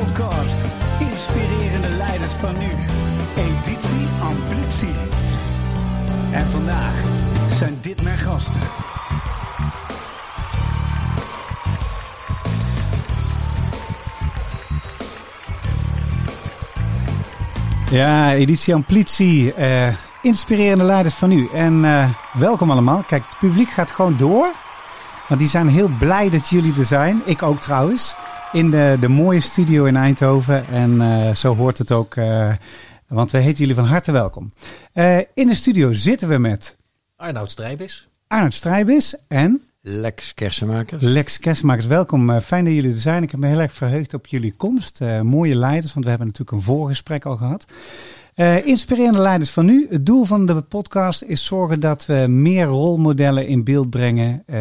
podcast. Inspirerende leiders van nu. Editie Ambitie. En vandaag zijn dit mijn gasten. Ja, editie Amplitie. Uh, inspirerende leiders van nu. En uh, welkom allemaal. Kijk, het publiek gaat gewoon door. Want die zijn heel blij dat jullie er zijn. Ik ook trouwens. In de, de mooie studio in Eindhoven. En uh, zo hoort het ook. want we heten jullie van harte welkom. in de studio zitten we met... Arnoud Strijbis. Arnoud Strijbis en... Lex Kersenmakers. Lex Kersenmakers, welkom. Uh, fijn dat jullie er zijn. Ik heb me heel erg verheugd op jullie komst. Uh, mooie leiders, want we hebben natuurlijk een voorgesprek al gehad. Uh, inspirerende leiders van nu. Het doel van de podcast is zorgen dat we meer rolmodellen in beeld brengen. Uh,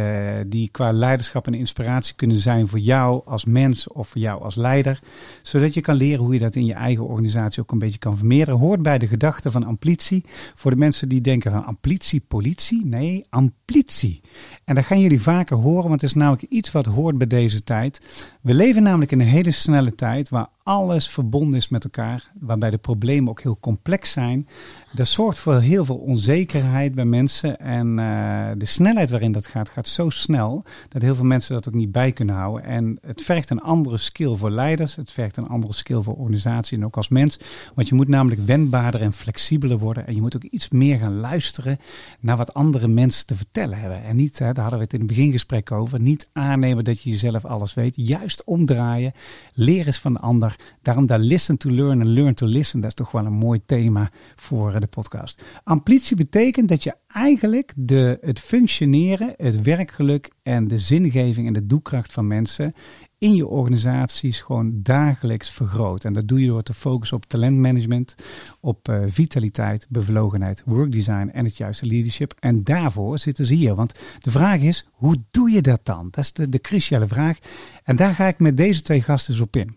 die qua leiderschap en inspiratie kunnen zijn voor jou als mens of voor jou als leider. Zodat je kan leren hoe je dat in je eigen organisatie ook een beetje kan vermeerderen. Hoort bij de gedachte van amplitie. Voor de mensen die denken van amplitie, politie. Nee, amplitie. En dat gaan jullie vaker horen, want het is namelijk iets wat hoort bij deze tijd. We leven namelijk in een hele snelle tijd waar alles verbonden is met elkaar, waarbij de problemen ook heel complex zijn. Dat zorgt voor heel veel onzekerheid bij mensen. En uh, de snelheid waarin dat gaat, gaat zo snel dat heel veel mensen dat ook niet bij kunnen houden. En het vergt een andere skill voor leiders. Het vergt een andere skill voor organisatie en ook als mens. Want je moet namelijk wendbaarder en flexibeler worden. En je moet ook iets meer gaan luisteren naar wat andere mensen te vertellen hebben. En niet, daar hadden we het in het begingesprek over, niet aannemen dat je jezelf alles weet. Juist omdraaien. Leer eens van de ander. Daarom daar listen to learn en learn to listen. Dat is toch wel een mooi thema voor de podcast. Amplitie betekent dat je eigenlijk de, het functioneren, het werkgeluk en de zingeving en de doelkracht van mensen in je organisaties gewoon dagelijks vergroot. En dat doe je door te focussen op talentmanagement, op uh, vitaliteit, bevlogenheid, workdesign en het juiste leadership. En daarvoor zitten ze hier. Want de vraag is, hoe doe je dat dan? Dat is de, cruciale vraag. En daar ga ik met deze twee gasten op in.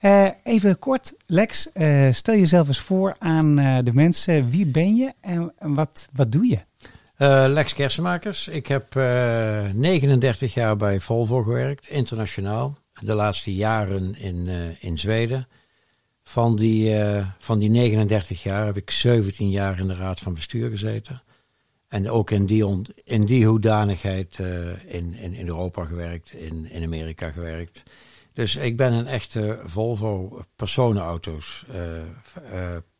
Uh, even kort, Lex, uh, stel jezelf eens voor aan de mensen. Wie ben je en wat, wat doe je? Lex Kersenmakers. Ik heb uh, 39 jaar bij Volvo gewerkt, internationaal de laatste jaren in, uh, in Zweden. Van die, uh, van die 39 jaar heb ik 17 jaar in de raad van bestuur gezeten. En ook in die, in die hoedanigheid uh, in, in, in Europa gewerkt, in, in Amerika gewerkt. Dus ik ben een echte Volvo personenauto's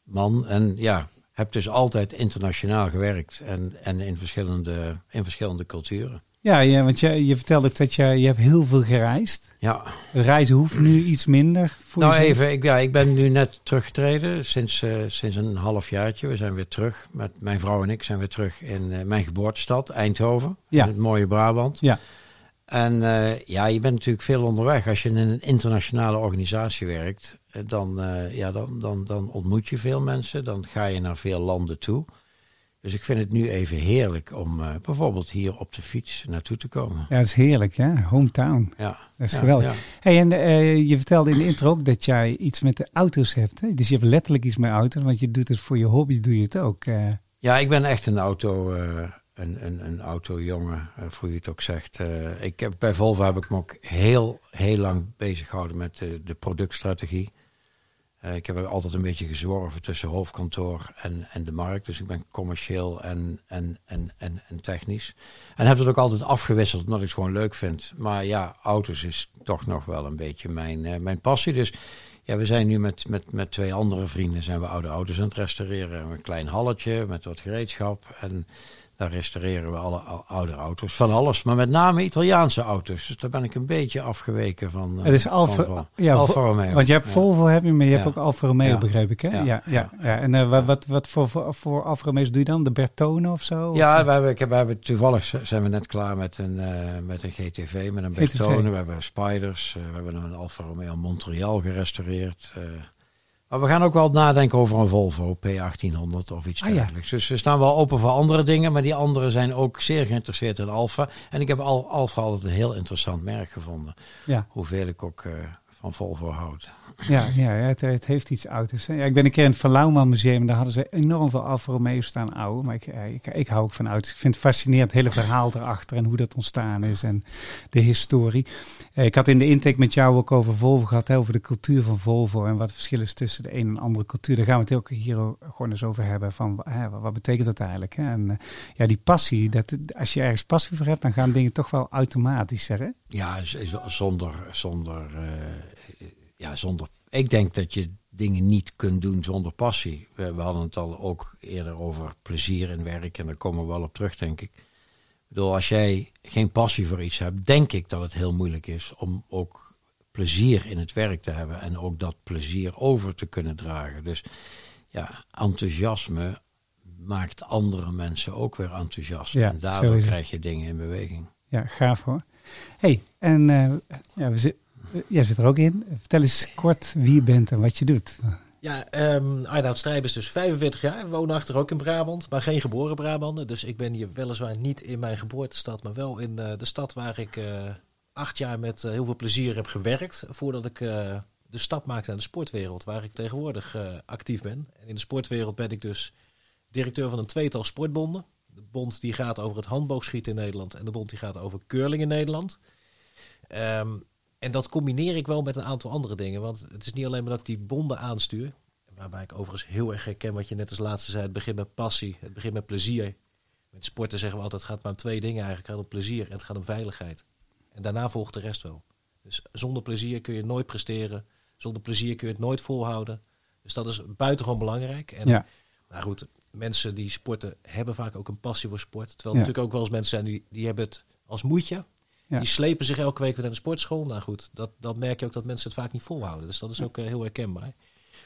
man. En ja, heb dus altijd internationaal gewerkt en, en in, verschillende, in verschillende culturen. Ja, ja want je, je vertelde ook dat je, je hebt heel veel gereisd. Ja. Reizen hoeft nu iets minder voor Nou even, ik, ja, ik ben nu net teruggetreden sinds, uh, sinds een half jaartje. We zijn weer terug, met mijn vrouw en ik zijn weer terug in uh, mijn geboortestad, Eindhoven. Ja. In het mooie Brabant. Ja. En uh, ja, je bent natuurlijk veel onderweg. Als je in een internationale organisatie werkt, dan, ja, dan, dan, dan ontmoet je veel mensen. Dan ga je naar veel landen toe. Dus ik vind het nu even heerlijk om uh, bijvoorbeeld hier op de fiets naartoe te komen. Ja, dat is heerlijk, ja. Hometown. Ja. Dat is ja, geweldig. Ja. Hey, en uh, je vertelde in de intro ook dat jij iets met de auto's hebt. Hè? Dus je hebt letterlijk iets met auto's, want je doet het voor je hobby, doe je het ook. Uh. Ja, ik ben echt een auto, een, een, een autojongen, hoe je het ook zegt. ik heb, bij Volvo heb ik me ook heel, heel lang bezig gehouden met de productstrategie. Uh, ik heb altijd een beetje gezworven tussen hoofdkantoor en, en de markt. Dus ik ben commercieel en, en, en, en, en technisch. En heb het ook altijd afgewisseld omdat ik het gewoon leuk vind. Maar ja, auto's is toch nog wel een beetje mijn, uh, mijn passie. Dus ja, we zijn nu met, met, met twee andere vrienden zijn we oude auto's aan het restaureren. Een klein halletje met wat gereedschap. En daar restaureren we alle oude auto's. Van alles, maar met name Italiaanse auto's. Dus daar ben ik een beetje afgeweken van. Uh, het is Alfa, van, ja, Alfa Romeo. Want je hebt. Volvo, heb je, maar je hebt ook Alfa Romeo, begreep ik. Hè? Ja, ja, ja. En uh, wat, wat, voor, voor, voor Alfa Romeo's doe je dan? De Bertone of zo? Ja, of? we hebben, ik heb, we hebben, toevallig zijn we net klaar met een, uh, met een GTV, met een Bertone. GTV. We hebben Spiders, we hebben een Alfa Romeo Montreal gerestaureerd. Maar we gaan ook wel nadenken over een Volvo P1800 of iets Ah, dergelijks. Dus we staan wel open voor andere dingen, maar die anderen zijn ook zeer geïnteresseerd in Alfa. En ik heb al, Alfa altijd een heel interessant merk gevonden. Ja. Hoeveel ik ook uh, van Volvo houdt. Ja, ja het, het heeft iets ouders. Ja, ik ben een keer in het Verlauwman Museum en daar hadden ze enorm veel Alfa Romeo's staan oude. Maar ik, ik, ik, hou ook van oud. Ik vind het fascinerend, het hele verhaal erachter en hoe dat ontstaan is en de historie. Eh, ik had in de intake met jou ook over Volvo gehad, over de cultuur van Volvo en wat het verschil is tussen de een en andere cultuur. Daar gaan we het ook hier gewoon eens over hebben van hè, wat betekent dat eigenlijk. Hè? En eh, ja, die passie, dat, als je ergens passie voor hebt, dan gaan dingen toch wel automatisch, zeggen. Ja, zonder, zonder ja, zonder. Ik denk dat je dingen niet kunt doen zonder passie. We, we, hadden het al ook eerder over plezier in werk en daar komen we wel op terug, denk ik. Ik bedoel, als jij geen passie voor iets hebt, denk ik dat het heel moeilijk is om ook plezier in het werk te hebben en ook dat plezier over te kunnen dragen. Dus ja, enthousiasme maakt andere mensen ook weer enthousiast. Ja, en daardoor krijg je dingen in beweging. Ja, gaaf hoor. hey, en uh, ja, we, zitten Jij zit er ook in. Vertel eens kort wie je bent en wat je doet. Ja, um, Arnoud Strijp is dus 45 jaar, woonachtig ook in Brabant, maar geen geboren Brabander. Dus ik ben hier weliswaar niet in mijn geboortestad, maar wel in uh, de stad waar ik uh, acht jaar met uh, heel veel plezier heb gewerkt. Voordat ik de stap maakte naar de sportwereld, waar ik tegenwoordig actief ben. En in de sportwereld ben ik dus directeur van een tweetal sportbonden. De bond die gaat over het handboogschieten in Nederland en de bond die gaat over curling in Nederland. Um, en dat combineer ik wel met een aantal andere dingen. Want het is niet alleen maar dat ik die bonden aanstuur. Waarbij ik overigens heel erg herken wat je net als laatste zei. Het begint met passie, het begint met plezier. Met sporten zeggen we altijd, het gaat maar om twee dingen eigenlijk. Het gaat om plezier en het gaat om veiligheid. En daarna volgt de rest wel. Dus zonder plezier kun je nooit presteren. Zonder plezier kun je het nooit volhouden. Dus dat is buitengewoon belangrijk. En ja. nou goed, mensen die sporten hebben vaak ook een passie voor sport. Terwijl natuurlijk ook wel eens mensen zijn die, die hebben het als moedje. Die slepen zich elke week weer naar de sportschool. Nou goed, dat, dat merk je ook dat mensen het vaak niet volhouden. Dus dat is ook uh, heel herkenbaar.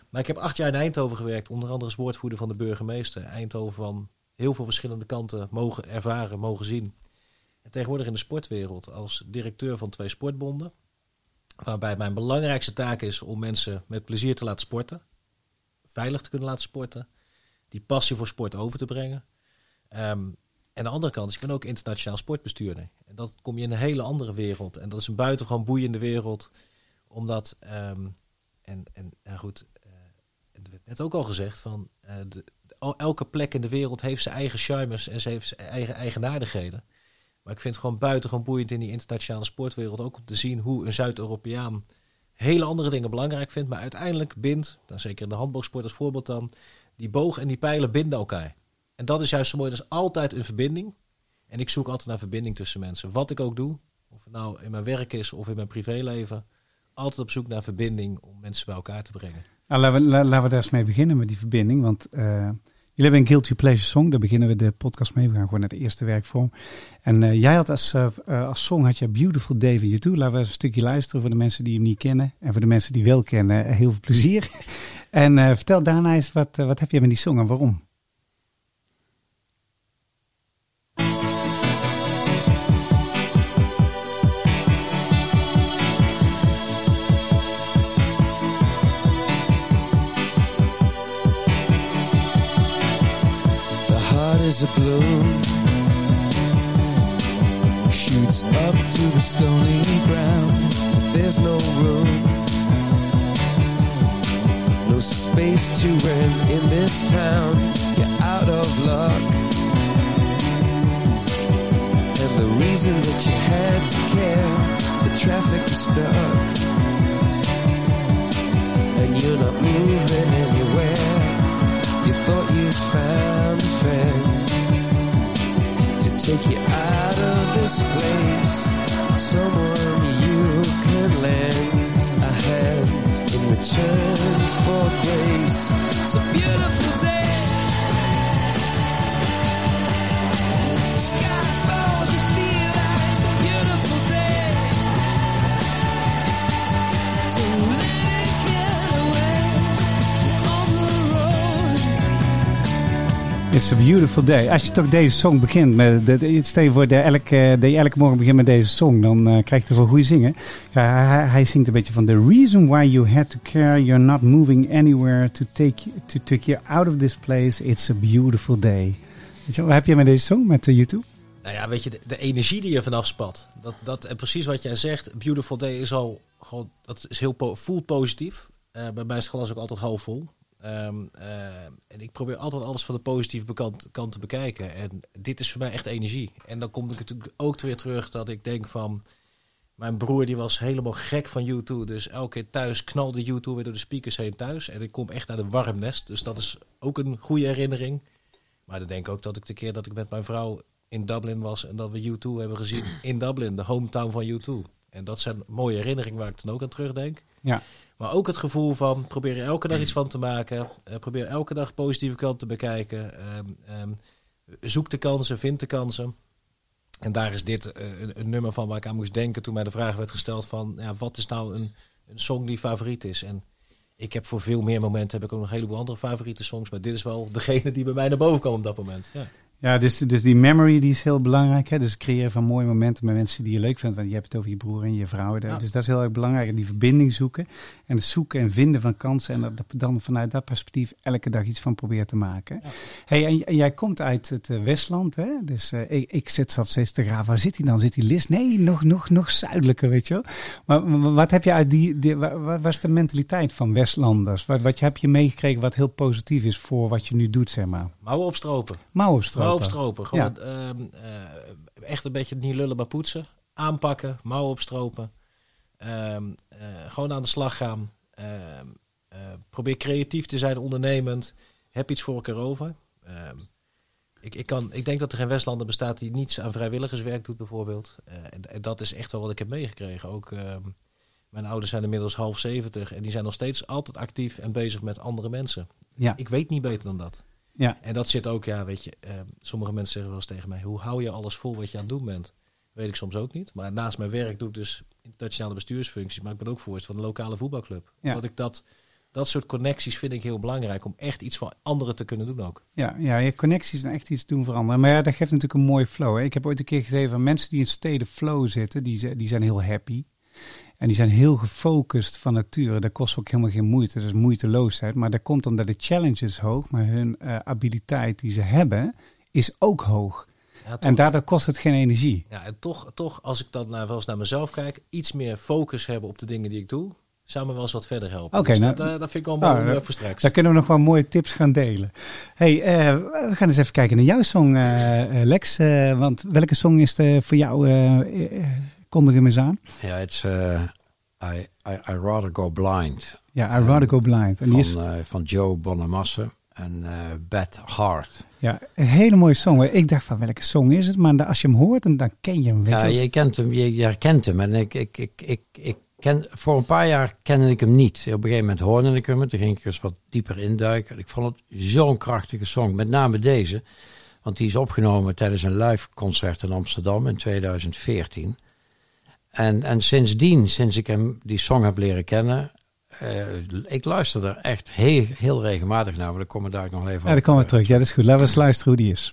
Maar ik heb acht jaar in Eindhoven gewerkt, onder andere als woordvoerder van de burgemeester. Eindhoven van heel veel verschillende kanten mogen ervaren, mogen zien. En tegenwoordig in de sportwereld als directeur van twee sportbonden. Waarbij mijn belangrijkste taak is om mensen met plezier te laten sporten. Veilig te kunnen laten sporten. Die passie voor sport over te brengen. Um, en de andere kant ik ben ook internationaal sportbestuurder. En dat kom je in een hele andere wereld. En dat is een buitengewoon boeiende wereld. Omdat, um, en, en goed, het werd net ook al gezegd, van de, elke plek in de wereld heeft zijn eigen charmes en ze heeft zijn eigen eigenaardigheden. Maar ik vind het gewoon buitengewoon boeiend in die internationale sportwereld ook om te zien hoe een Zuid-Europeaan hele andere dingen belangrijk vindt. Maar uiteindelijk bindt, dan zeker in de handboogsport als voorbeeld dan, die boog en die pijlen binden elkaar. En dat is juist zo mooi. Dat is altijd een verbinding. En ik zoek altijd naar verbinding tussen mensen. Wat ik ook doe, of het nou in mijn werk is of in mijn privéleven, altijd op zoek naar verbinding om mensen bij elkaar te brengen. Nou, laten, we, laten we daar eens mee beginnen met die verbinding. Want uh, jullie hebben een Guilty Pleasure Song. Daar beginnen we de podcast mee. We gaan gewoon naar de eerste werkvorm. En uh, jij had als, uh, als song had je Beautiful Day van YouTube. Laten we eens een stukje luisteren voor de mensen die hem niet kennen. En voor de mensen die wel kennen, heel veel plezier. en vertel daarna eens, wat, wat heb je met die song en waarom? Is a bloom Shoots up through the stony ground. There's no room. No space to rent in this town. You're out of luck. And the reason that you had to care The traffic is stuck. And you're not moving anywhere. You thought you'd found take you out of this place. Someone you can lend a hand in return for grace. It's a beautiful day. It's a beautiful day. Als je toch deze song begint met, de, stel je voor dat elke, elke morgen begint met deze song, dan uh, krijg je wel goede zingen. Hij, hij, zingt een beetje van the reason why you had to care, you're not moving anywhere to take, to take you out of this place, it's a beautiful day. Weet je, wat heb je met deze song, met uh, YouTube? Nou ja, weet je, de, energie die je vanaf spat. Dat, dat, en precies wat jij zegt, Beautiful Day is al gewoon, dat is heel voelt positief. Uh, bij mij is het glas ook altijd half vol. Um, uh, en ik probeer altijd alles van de positieve kant, kant, te bekijken. En dit is voor mij echt energie. En dan kom ik natuurlijk ook weer terug dat ik denk van... Mijn broer die was helemaal gek van YouTube. Dus elke keer thuis knalde YouTube weer door de speakers heen thuis. En ik kom echt uit een warm nest. Dus dat is ook een goede herinnering. Maar dan denk ik ook dat ik de keer dat ik met mijn vrouw in Dublin was... en dat we YouTube hebben gezien in Dublin, de hometown van YouTube. En dat zijn mooie herinneringen waar ik dan ook aan terugdenk. Ja. Maar ook het gevoel van probeer er elke dag iets van te maken. Uh, probeer elke dag positieve kant te bekijken. Um, um, zoek de kansen, vind de kansen. En daar is dit een, een, nummer van waar ik aan moest denken toen mij de vraag werd gesteld van ja, wat is nou een, een song die favoriet is. En ik heb voor veel meer momenten heb ik ook nog een heleboel andere favoriete songs. Maar dit is wel degene die bij mij naar boven kwam op dat moment. Ja. Ja, dus, dus die memory die is heel belangrijk. Hè? Dus creëren van mooie momenten met mensen die je leuk vindt. Want je hebt het over je broer en je vrouw. Ja. Dus dat is heel erg belangrijk. Die verbinding zoeken. En het zoeken en vinden van kansen. En dat, dan vanuit dat perspectief elke dag iets van proberen te maken. Ja. Hey, en, en, jij komt uit het uh, Westland. Hè? Dus uh, ik, ik zit zat steeds te graven. Waar zit hij dan? Zit hij Lis? Nee, nog, nog, nog zuidelijker, weet je wel. Maar wat heb je uit die... die wat was de mentaliteit van Westlanders? Wat, wat heb je meegekregen wat heel positief is voor wat je nu doet, zeg maar? Mouwen opstropen. Mouwen opstropen. Opstropen. Gewoon ja. uh, uh, echt een beetje niet lullen, maar poetsen. Aanpakken, mouwen opstropen. Uh, gewoon aan de slag gaan. Ehm, probeer creatief te zijn, ondernemend. Heb iets voor elkaar over. Ehm, ik, ik, kan, ik denk dat er geen Westlander bestaat die niets aan vrijwilligerswerk doet, bijvoorbeeld. Eh, en, en, dat is echt wel wat ik heb meegekregen. Ook mijn ouders zijn inmiddels half zeventig en die zijn nog steeds altijd actief en bezig met andere mensen. Ja. Ik weet niet beter dan dat. Ja. En dat zit ook, ja, weet je, uh, sommige mensen zeggen wel eens tegen mij, hoe hou je alles vol wat je aan het doen bent? Weet ik soms ook niet. Maar naast mijn werk doe ik dus internationale bestuursfuncties, maar ik ben ook voorzitter van een lokale voetbalclub. Ja. Dat ik dat, dat soort connecties vind ik heel belangrijk om echt iets voor anderen te kunnen doen ook. Ja, ja je connecties en echt iets doen veranderen. Maar ja, dat geeft natuurlijk een mooie flow. Hè? Ik heb ooit een keer gezien van mensen die in steden flow zitten, die, die zijn heel happy. En die zijn heel gefocust van nature. Dat kost ook helemaal geen moeite. Dat is moeiteloosheid. Maar dat komt omdat de challenge is hoog. Maar hun uh, abiliteit die ze hebben is ook hoog. Ja, en daardoor kost het geen energie. Ja, en toch, toch als ik dan naar, wel eens naar mezelf kijk, iets meer focus hebben op de dingen die ik doe, zou me wel eens wat verder helpen. Oké, okay, dus nou, dat, uh, dat vind ik wel een mooi onderwerp voor straks. Daar kunnen we nog wel mooie tips gaan delen. hey, uh, we gaan eens even kijken naar jouw song, Lex. want welke song is de voor jou kondig hem eens aan. Ja, het uh, I, I, I Rather Go Blind. Ja, I Rather Go Blind. En van, is... uh, van Joe Bonamasse en uh, Beth Hart. Ja, een hele mooie song. Ik dacht van welke song is het? Maar als je hem hoort, dan, ken je hem. ja, je kent hem, je, je herkent hem. En ik, ik, ik, ik, ik ken, voor een paar jaar kende ik hem niet. Op een gegeven moment hoorde ik hem. Toen ging ik eens wat dieper induiken. Ik vond het zo'n krachtige song. Met name deze. Want die is opgenomen tijdens een live concert in Amsterdam in 2014. En, en sindsdien, sinds ik hem die song heb leren kennen, uh, ik luister er echt heel, heel regelmatig naar. Maar dan komen we daar nog even Ja, dan komen we terug. Ja, dat is goed. Laten we eens luisteren hoe die is.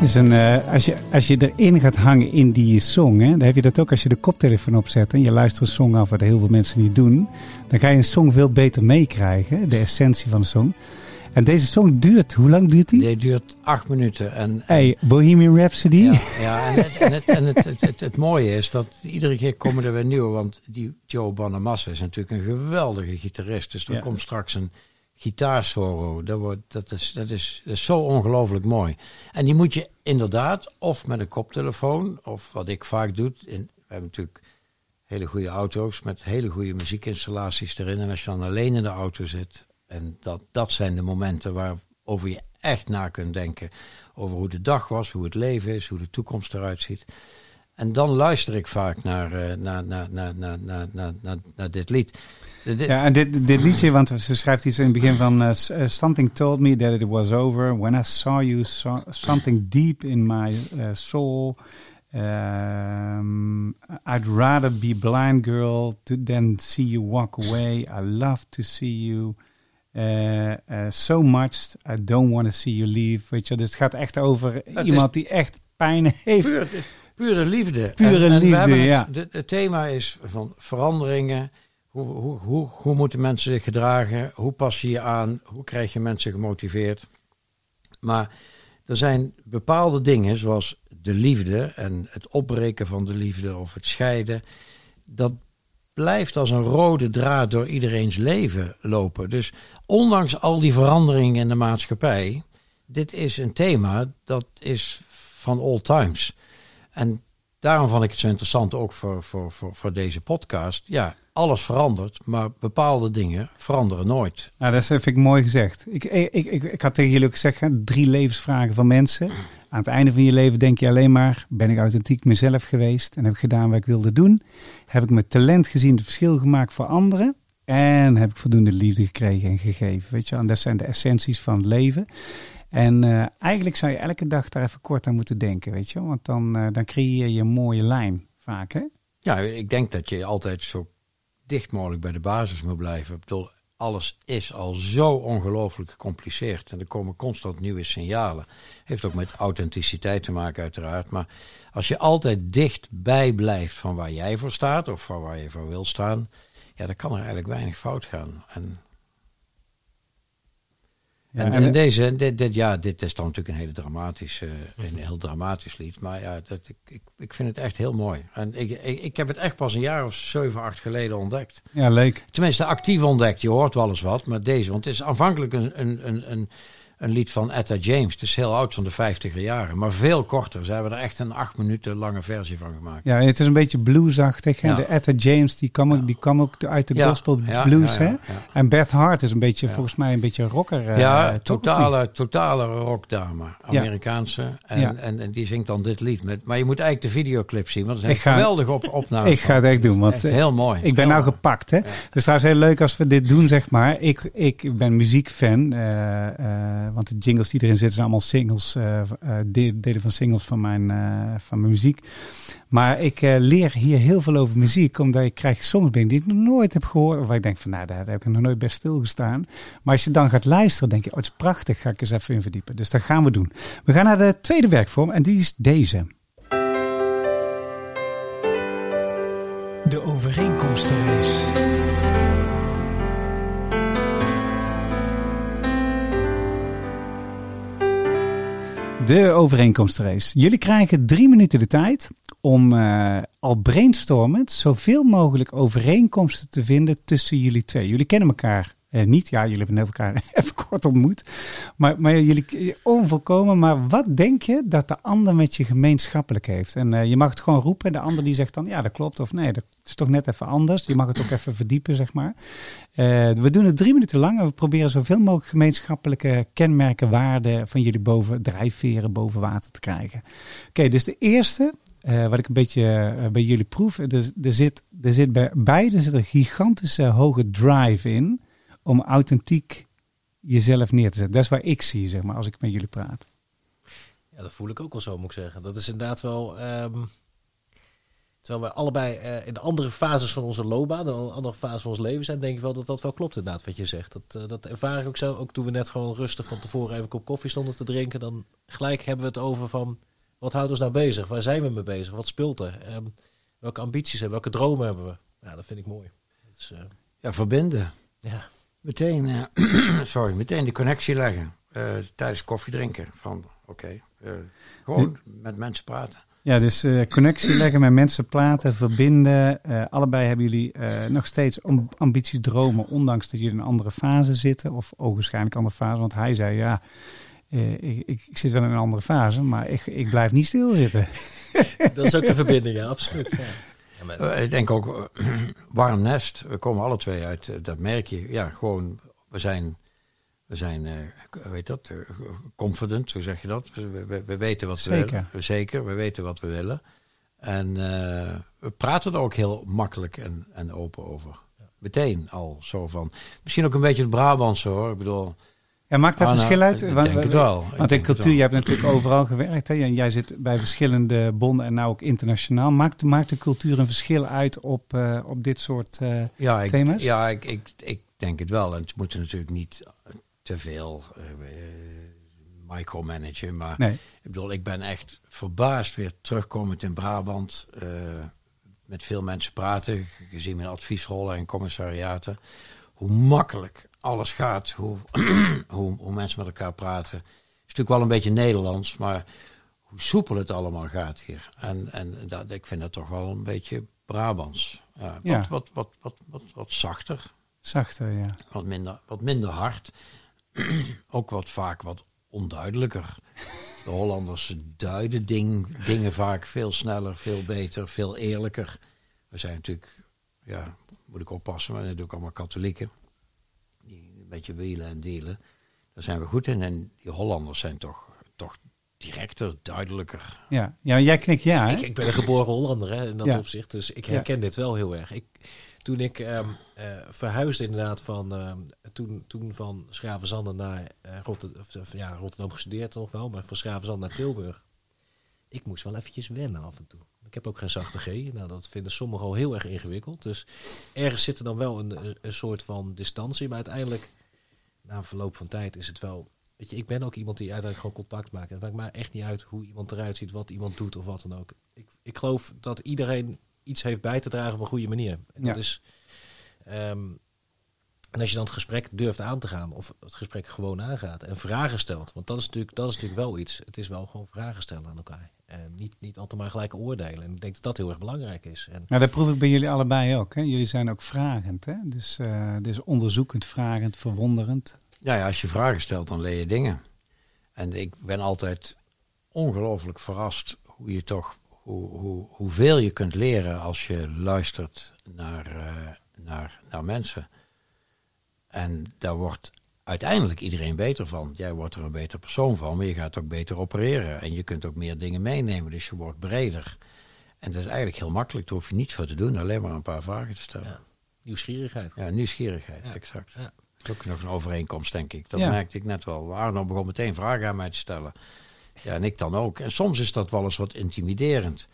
Dus een, eh, als, je, als je erin gaat hangen in die song, hè, dan heb je dat ook als je de koptelefoon opzet en je luistert een song af, wat heel veel mensen niet doen. Dan ga je een song veel beter meekrijgen, de essentie van de song. En deze song duurt, hoe lang duurt die? Die duurt acht minuten. En, Hey, Bohemian Rhapsody. Ja, ja en, het, en, het, en het, het, het, het mooie is dat iedere keer komen er weer nieuwe. Want die Joe Bonamassa is natuurlijk een geweldige gitarist. Dus er Ja. komt straks een gitaarsolo. Dat, wordt, dat, is, dat, is, dat is zo ongelooflijk mooi. En die moet je inderdaad of met een koptelefoon... of wat ik vaak doe... In, we hebben natuurlijk hele goede auto's met hele goede muziekinstallaties erin. En als je dan alleen in de auto zit... En dat, dat zijn de momenten waarover je echt na kunt denken. Over hoe de dag was, hoe het leven is, hoe de toekomst eruit ziet. En dan luister ik vaak naar, eh, naar, naar, naar, naar, naar, naar, naar dit lied. Ja, en dit, dit liedje, want ze schrijft iets in het begin van... Eh, eh, something told me that it was over. When I saw you, saw something deep in my soul. Ehm, I'd rather be blind girl to, than see you walk away. I love to see you uh, so much. I don't want to see you leave. Weet je, dus het gaat echt over iemand die echt pijn heeft. Puur, pure liefde. Pure En- liefde, hebben het- ja. de- het thema is van veranderingen. Hoe, hoe, hoe, hoe moeten mensen zich gedragen? Hoe pas je je aan? Hoe krijg je mensen gemotiveerd? Maar er zijn bepaalde dingen, zoals de liefde en het opbreken van de liefde of het scheiden. Dat blijft als een rode draad door iedereen's leven lopen. Dus ondanks al die veranderingen in de maatschappij, dit is een thema dat is van all times. En daarom vond ik het zo interessant ook voor, voor, voor, voor deze podcast. Ja, alles verandert, maar bepaalde dingen veranderen nooit. Nou, dat vind ik mooi gezegd. Ik, ik, ik, ik had tegen jullie ook gezegd, drie levensvragen van mensen. Aan het einde van je leven denk je alleen maar, ben ik authentiek mezelf geweest en heb ik gedaan wat ik wilde doen? Heb ik met talent gezien het verschil gemaakt voor anderen? En heb ik voldoende liefde gekregen en gegeven? Weet je, en dat zijn de essenties van het leven. En eh, eigenlijk zou je elke dag daar even kort aan moeten denken, weet je? Want dan, eh, dan creëer je een mooie lijn vaak, hè? Ja, ik denk dat je altijd zo dicht mogelijk bij de basis moet blijven. Bedoel, alles is al zo ongelooflijk gecompliceerd. En er komen constant nieuwe signalen. Heeft ook met authenticiteit te maken uiteraard. Maar als je altijd dichtbij blijft van waar jij voor staat... of van waar je voor wil staan... ja, dan kan er eigenlijk weinig fout gaan. En, Ja, en, en- deze, dit, dit, ja, dit is dan natuurlijk een hele dramatische, een heel dramatisch lied. Maar ja, dat, ik, ik, ik vind het echt heel mooi. En ik, ik, ik heb het echt pas een jaar of zeven, acht geleden ontdekt. Ja, leuk. Tenminste, actief ontdekt. Je hoort wel eens wat, maar deze. Want het is aanvankelijk een, een, een, een, een lied van Etta James. Het is heel oud, van de vijftiger jaren. Maar veel korter. Ze hebben er echt een acht minuten lange versie van gemaakt. Ja, het is een beetje bluesachtig. hè. Ja. De Etta James, die kwam, ook, die kwam ook uit de gospel ja, blues, ja, hè? En Beth Hart is een beetje, volgens mij, een beetje rocker. eh, ja, totale, totale rockdame. Amerikaanse. En, en, en die zingt dan dit lied. Met, maar je moet eigenlijk de videoclip zien. Want het is een ga- geweldige op, opname. Ik ga het echt doen, want Echt eh, heel mooi. ik ben Heel nou mooi. gepakt, hè? Dus trouwens heel leuk als we dit doen, zeg maar. Ik, ik ben muziekfan, eh, want de jingles die erin zitten zijn allemaal singles, eh, eh, de- delen van singles van mijn, eh, van mijn muziek. Maar ik eh, leer hier heel veel over muziek, omdat ik krijg songs binnen die ik nog nooit heb gehoord. Of ik denk van, nou, daar, heb ik nog nooit bij stilgestaan. Maar als je dan gaat luisteren, denk je, oh, het is prachtig, ga ik eens even in verdiepen. Dus dat gaan we doen. We gaan naar de tweede werkvorm en die is deze. De overeenkomstenrace. De overeenkomstenrace. Jullie krijgen drie minuten de tijd om uh, al brainstormend zoveel mogelijk overeenkomsten te vinden tussen jullie twee. Jullie kennen elkaar uh, niet. Ja, jullie hebben net elkaar even kort ontmoet. Maar, maar jullie onvolkomen. Maar wat denk je dat de ander met je gemeenschappelijk heeft? En uh, je mag het gewoon roepen. De ander die zegt dan ja, dat klopt. Of nee, dat is toch net even anders. Je mag het ook even verdiepen, zeg maar. we doen het drie minuten lang. En we proberen zoveel mogelijk gemeenschappelijke kenmerken, waarden van jullie boven, drijfveren boven water te krijgen. Oké, dus de eerste wat ik een beetje bij jullie proef, er, er, zit, er zit bij beide zit een gigantische hoge drive in om authentiek jezelf neer te zetten. Dat is waar ik zie, zeg maar, als ik met jullie praat. Ja, dat voel ik ook wel zo, moet ik zeggen. Dat is inderdaad wel... Um, terwijl we allebei uh, in de andere fases van onze loopbaan, de andere fases van ons leven zijn, denk ik wel dat dat wel klopt inderdaad, wat je zegt. Dat, uh, dat ervaar ik ook zo. Ook toen we net gewoon rustig van tevoren even een kop koffie stonden te drinken, dan gelijk hebben we het over van wat houdt ons nou bezig? Waar zijn we mee bezig? Wat speelt er? Um, welke ambities hebben we? Welke dromen hebben we? Ja, dat vind ik mooi. Is, uh... Ja, verbinden. Ja. Meteen, uh, sorry, meteen de connectie leggen uh, tijdens koffie drinken. Van oké, okay, gewoon met mensen praten. Ja, dus connectie leggen met mensen praten, verbinden. allebei hebben jullie nog steeds ambities, dromen, ondanks dat jullie in een andere fase zitten. Of ogenschijnlijk andere fase. Want hij zei ja, uh, ik, ik, ik, zit wel in een andere fase, maar ik, ik blijf niet stilzitten. dat is ook een verbinding, ja, absoluut. Ja. Ja, maar... uh, ik denk ook, uh, warm nest, we komen alle twee uit, dat merk je. Ja, gewoon, we zijn, we zijn weet dat, confident, hoe zeg je dat? We, we, we weten wat we Zeker. willen. Zeker, we weten wat we willen. En we praten er ook heel makkelijk en, en open over. Ja. Meteen al zo van. Misschien ook een beetje het Brabantse hoor. Ik bedoel, maakt dat Ah, nou, verschil uit? ik Want- denk het wel. Want in cultuur, je hebt natuurlijk overal gewerkt. Hè? En jij zit bij verschillende bonden en nou ook internationaal. Maakt, maakt de cultuur een verschil uit op, eh, op dit soort... eh, ja, ik, thema's? Ja, ik, ik, ik denk het wel. En het moet natuurlijk niet te veel eh, eh, micromanagen. Maar nee, ik bedoel, ik ben echt verbaasd weer terugkomend in Brabant. eh, met veel mensen praten, gezien mijn adviesrollen en commissariaten. Hoe makkelijk alles gaat, hoe, hoe, hoe mensen met elkaar praten. Het is natuurlijk wel een beetje Nederlands, maar hoe soepel het allemaal gaat hier. En, en dat, ik vind dat toch wel een beetje Brabants. Ja, wat. Wat, wat, wat, wat, wat zachter, zachter, ja. wat minder, wat minder hard. Ook wat vaak wat onduidelijker. De Hollanders duiden ding, dingen vaak veel sneller, veel beter, veel eerlijker. We zijn natuurlijk, ja, moet ik oppassen, maar natuurlijk allemaal katholieken. Beetje wielen en delen. Daar zijn we goed in. En die Hollanders zijn toch, toch directer, duidelijker. Ja, ja jij knikt ja, hè? Ik, ik ben een geboren Hollander hè, in dat Ja. opzicht, dus ik herken dit wel heel erg. Ik, toen ik ehm, eh, verhuisde inderdaad van, ehm, toen, toen van Schravenzanden naar eh, Rotterdam, of, ja, Rotterdam gestudeerd nog wel, maar van Schravenzanden naar Tilburg. Ik moest wel eventjes wennen af en toe. Ik heb ook geen zachte G. Nou, dat vinden sommigen al heel erg ingewikkeld. Dus ergens zit er dan wel een, een, een soort van distantie. Maar uiteindelijk, na verloop van tijd, is het wel... Weet je, ik ben ook iemand die uiteindelijk gewoon contact maakt. Het maakt mij echt niet uit hoe iemand eruit ziet, wat iemand doet of wat dan ook. Ik, ik geloof dat iedereen iets heeft bij te dragen op een goede manier. En Ja. dat is... ehm, en als je dan het gesprek durft aan te gaan, of het gesprek gewoon aangaat en vragen stelt, want dat is natuurlijk, dat is natuurlijk wel iets. Het is wel gewoon vragen stellen aan elkaar. En niet, niet altijd maar gelijk oordelen. En ik denk dat dat heel erg belangrijk is. En Nou, dat proef ik bij jullie allebei ook. Hè? Jullie zijn ook vragend, hè? Dus, eh, dus onderzoekend, vragend, verwonderend. Ja, ja, als je vragen stelt, dan leer je dingen. En ik ben altijd ongelooflijk verrast hoe je toch, hoe, hoe, hoeveel je kunt leren als je luistert naar, eh, naar, naar mensen. En daar wordt uiteindelijk iedereen beter van. Jij wordt er een beter persoon van, maar je gaat ook beter opereren. En je kunt ook meer dingen meenemen, dus je wordt breder. En dat is eigenlijk heel makkelijk, daar hoef je niet voor te doen, alleen maar een paar vragen te stellen. Ja. nieuwsgierigheid. Ja, nieuwsgierigheid, Ja. exact. Ja. Dat is ook nog een overeenkomst, denk ik. Dat Ja. merkte ik net wel. Arno begon meteen vragen aan mij te stellen. Ja, en ik dan ook. En soms is dat wel eens wat intimiderend.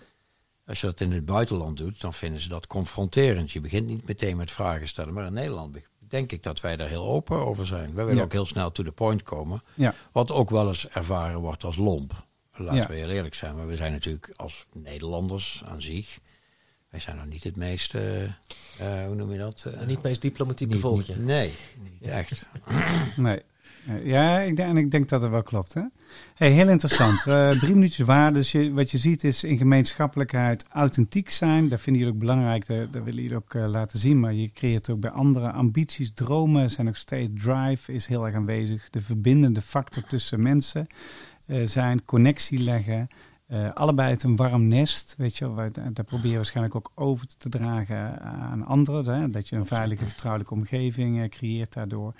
Als je dat in het buitenland doet, dan vinden ze dat confronterend. Je begint niet meteen met vragen stellen. Maar in Nederland denk ik dat wij daar heel open over zijn. Wij willen Ja. ook heel snel to the point komen. Ja, Wat ook wel eens ervaren wordt als lomp. Laten Ja. we heel eerlijk zijn. Maar we zijn natuurlijk als Nederlanders aan zich... Wij zijn nog niet het meest... eh, hoe noem je dat? Niet het meest diplomatieke volkje. nee, niet echt. nee. Eh, Ja, ik denk, en ik denk dat het wel klopt. Hè? Hey, heel interessant. Eh, drie minuutjes waar. Dus je, wat je ziet is in gemeenschappelijkheid authentiek zijn. Dat vinden jullie ook belangrijk. Dat, dat willen jullie ook eh, laten zien. Maar je creëert ook bij andere ambities, dromen zijn ook steeds. Drive is heel erg aanwezig. De verbindende factor tussen mensen zijn. Connectie leggen. Allebei uit een warm nest, weet je, wel, daar probeer je waarschijnlijk ook over te dragen aan anderen. Hè? Dat je een veilige, vertrouwelijke omgeving creëert daardoor.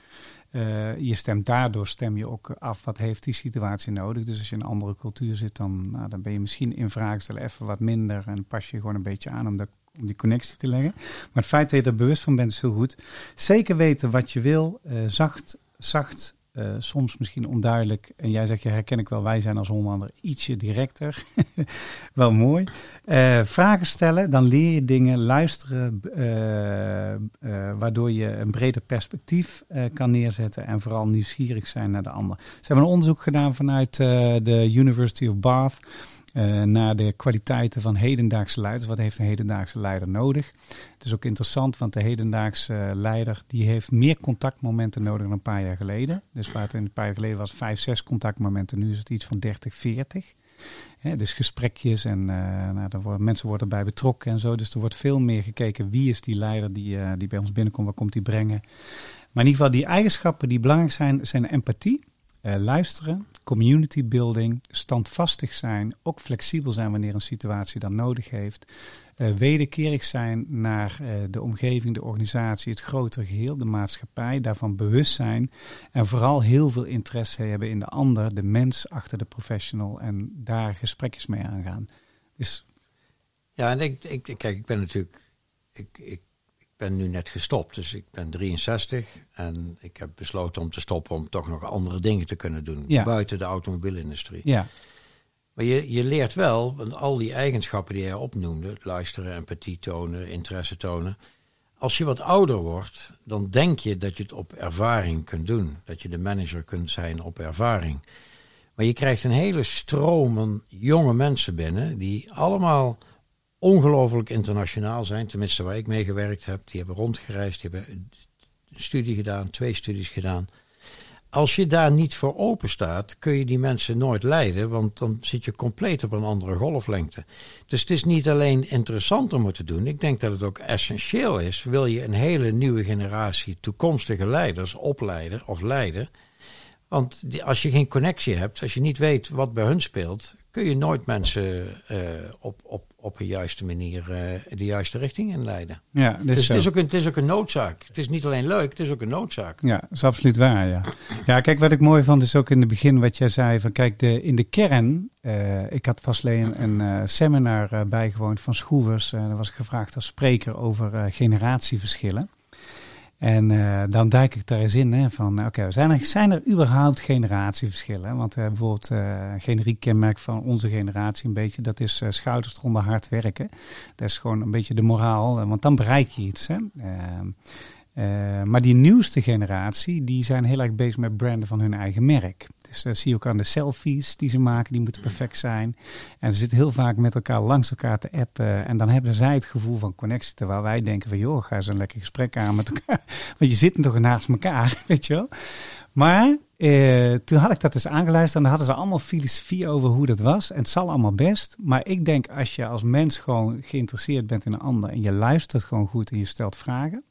Eh, je stemt daardoor stem je ook af wat heeft die situatie nodig. Dus als je in een andere cultuur zit, dan, nou, dan ben je misschien in vraag stellen even wat minder en pas je gewoon een beetje aan om, de, om die connectie te leggen. Maar het feit dat je er bewust van bent is heel goed. Zeker weten wat je wil, eh, zacht, zacht. Eh, soms misschien onduidelijk. En jij zegt, je herken ik wel, wij zijn als Hollander ietsje directer. wel mooi. Eh, vragen stellen, dan leer je dingen, luisteren, eh, waardoor je een breder perspectief kan neerzetten en vooral nieuwsgierig zijn naar de ander. Ze hebben een onderzoek gedaan vanuit de University of Bath eh, naar de kwaliteiten van hedendaagse leiders. Wat heeft een hedendaagse leider nodig? Het is ook interessant, want de hedendaagse eh, leider die heeft meer contactmomenten nodig dan een paar jaar geleden. Dus waar het een paar jaar geleden was vijf, zes contactmomenten, nu is het iets van 30, 40. Hè, dus gesprekjes en eh, nou, worden, mensen worden erbij betrokken en zo. Dus er wordt veel meer gekeken wie is die leider die, die bij ons binnenkomt, wat komt die brengen. Maar in ieder geval die eigenschappen die belangrijk zijn, zijn empathie, eh, luisteren, community building, standvastig zijn, ook flexibel zijn wanneer een situatie dat nodig heeft. eh, wederkerig zijn naar eh, de omgeving, de organisatie, het grotere geheel, de maatschappij, daarvan bewust zijn en vooral heel veel interesse hebben in de ander, de mens achter de professional en daar gesprekjes mee aangaan. Dus Ja, en ik, ik, kijk, ik ben natuurlijk. Ik, ik ben nu net gestopt, dus ik ben 63. En ik heb besloten om te stoppen om toch nog andere dingen te kunnen doen. Ja. Buiten de automobielindustrie. ja, Maar je, je leert wel, want al die eigenschappen die jij opnoemde, luisteren, empathie tonen, interesse tonen. Als je wat ouder wordt, dan denk je dat je het op ervaring kunt doen. Dat je de manager kunt zijn op ervaring. Maar je krijgt een hele stroom van jonge mensen binnen, die allemaal ongelooflijk internationaal zijn. Tenminste, waar ik mee gewerkt heb. Die hebben rondgereisd, die hebben een studie gedaan, twee studies gedaan. Als je daar niet voor open staat, kun je die mensen nooit leiden, want dan zit je compleet op een andere golflengte. Dus het is niet alleen interessant om het te doen, ik denk dat het ook essentieel is. Wil je een hele nieuwe generatie toekomstige leiders opleiden of leiden? Want die, als je geen connectie hebt, als je niet weet wat bij hun speelt, kun je nooit mensen eh, op, op, op een juiste manier eh, de juiste richting inleiden. ja, dus, Dus het is, ook een, het is ook een noodzaak. Het is niet alleen leuk, het is ook een noodzaak. Ja, dat is absoluut waar, ja. Ja, kijk, wat ik mooi vond is ook in het begin wat jij zei van kijk, de, in de kern, eh, ik had pas alleen een eh, seminar bijgewoond van Schroevers. Daar was ik gevraagd als spreker over generatieverschillen. En eh, dan duik ik daar eens in hè, van, oké, zijn, er, zijn er überhaupt generatieverschillen? Want eh, bijvoorbeeld eh generiek kenmerk van onze generatie een beetje, dat is schouders eronder hard werken. Dat is gewoon een beetje de moraal, want dan bereik je iets. Hè? Eh, maar die nieuwste generatie, die zijn heel erg bezig met branden van hun eigen merk. Dus dat zie je ook aan de selfies die ze maken, die moeten perfect zijn. En ze zitten heel vaak met elkaar langs elkaar te appen. En dan hebben zij het gevoel van connectie. Terwijl wij denken van, joh, ga eens een lekker gesprek aan met elkaar. Want je zit toch naast elkaar, weet je wel. Maar eh, toen had ik dat dus aangeluisterd en dan hadden ze allemaal filosofie over hoe dat was. En het zal allemaal best. Maar ik denk als je als mens gewoon geïnteresseerd bent in een ander en je luistert gewoon goed en je stelt vragen.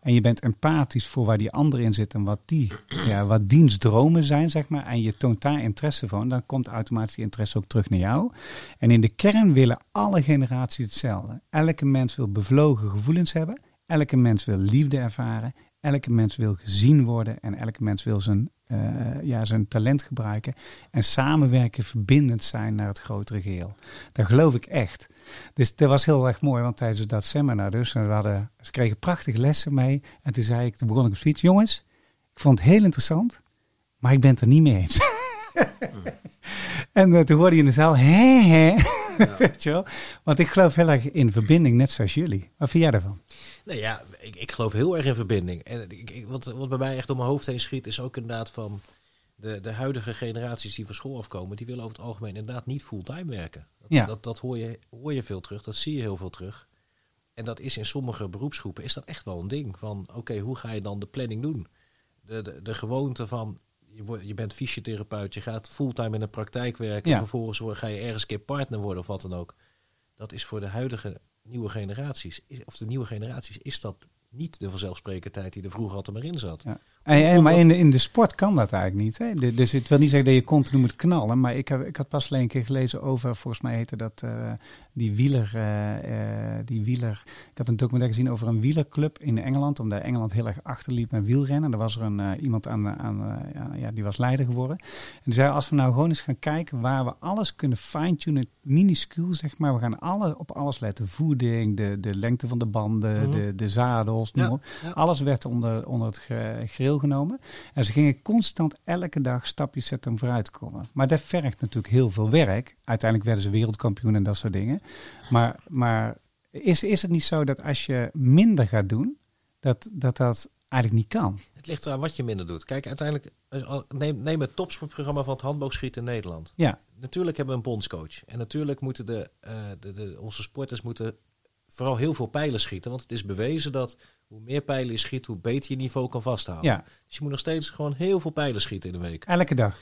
En je bent empathisch voor waar die ander in zit en wat, die, ja, wat diens dromen zijn, zeg maar. En je toont daar interesse van, dan komt automatisch die interesse ook terug naar jou. En in de kern willen alle generaties hetzelfde. Elke mens wil bevlogen gevoelens hebben. Elke mens wil liefde ervaren. Elke mens wil gezien worden. En elke mens wil zijn, eh, ja, zijn talent gebruiken. En samenwerken, verbindend zijn naar het grotere geheel. Dat geloof ik echt. Dus dat was heel erg mooi, want tijdens dat seminar dus, we hadden, ze kregen prachtige lessen mee. En toen zei ik, toen begon ik op speech, jongens, ik vond het heel interessant, maar ik ben het er niet mee eens. en eh, toen hoorde je in de zaal, hè, hè. Weet je wel? Want ik geloof heel erg in verbinding, net zoals jullie. Wat vind jij daarvan? Nou ja, ik, ik geloof heel erg in verbinding. En ik, ik- wat, wat bij mij echt door mijn hoofd heen schiet, is ook inderdaad van de, de huidige generaties die van school afkomen, die willen over het algemeen inderdaad niet fulltime werken. Dat, Ja. dat, dat hoor, je, hoor je veel terug, dat zie je heel veel terug. En dat is in sommige beroepsgroepen is dat echt wel een ding. Van oké, hoe ga je dan de planning doen? De, de, de gewoonte van je, wordt, je bent fysiotherapeut, je gaat fulltime in de praktijk werken. Ja. En vervolgens ga je ergens een keer partner worden of wat dan ook. Dat is voor de huidige nieuwe generaties, is- of de nieuwe generaties, is dat niet de vanzelfsprekendheid die er vroeger altijd maar in zat. Ja. En, en, maar in de, in de sport kan dat eigenlijk niet. Hè? Dus het wil niet zeggen dat je continu moet knallen. Maar ik, heb, ik had pas alleen een keer gelezen over, volgens mij heette dat eh, die wieler, eh, eh, die wieler. Ik had een documentaire gezien over een wielerclub in Engeland. Omdat Engeland heel erg achterliep met wielrennen. Er was er een, iemand aan, aan ja, die was leider geworden. En die zei, als we nou gewoon eens gaan kijken waar we alles kunnen fine-tunen, minuscuul zeg maar. We gaan alle, op alles letten. Voeding, de, de lengte van de banden, Mhm. de, de zadels, Ja, ja. Alles werd onder, onder het grill genomen. En ze gingen constant elke dag stapjes zetten om vooruit te komen. Maar dat vergt natuurlijk heel veel werk. Uiteindelijk werden ze wereldkampioen en dat soort dingen. Maar, maar is, is het niet zo dat als je minder gaat doen, dat dat, dat eigenlijk niet kan? Het ligt eraan wat je minder doet. Kijk, uiteindelijk, neem, neem het topsportprogramma van het handboogschieten in Nederland. Ja, Natuurlijk hebben we een bondscoach. En natuurlijk moeten de, eh, de, de, onze sporters moeten vooral heel veel pijlen schieten. Want het is bewezen dat hoe meer pijlen je schiet, hoe beter je niveau kan vasthouden. ja, Dus je moet nog steeds gewoon heel veel pijlen schieten in de week. elke dag.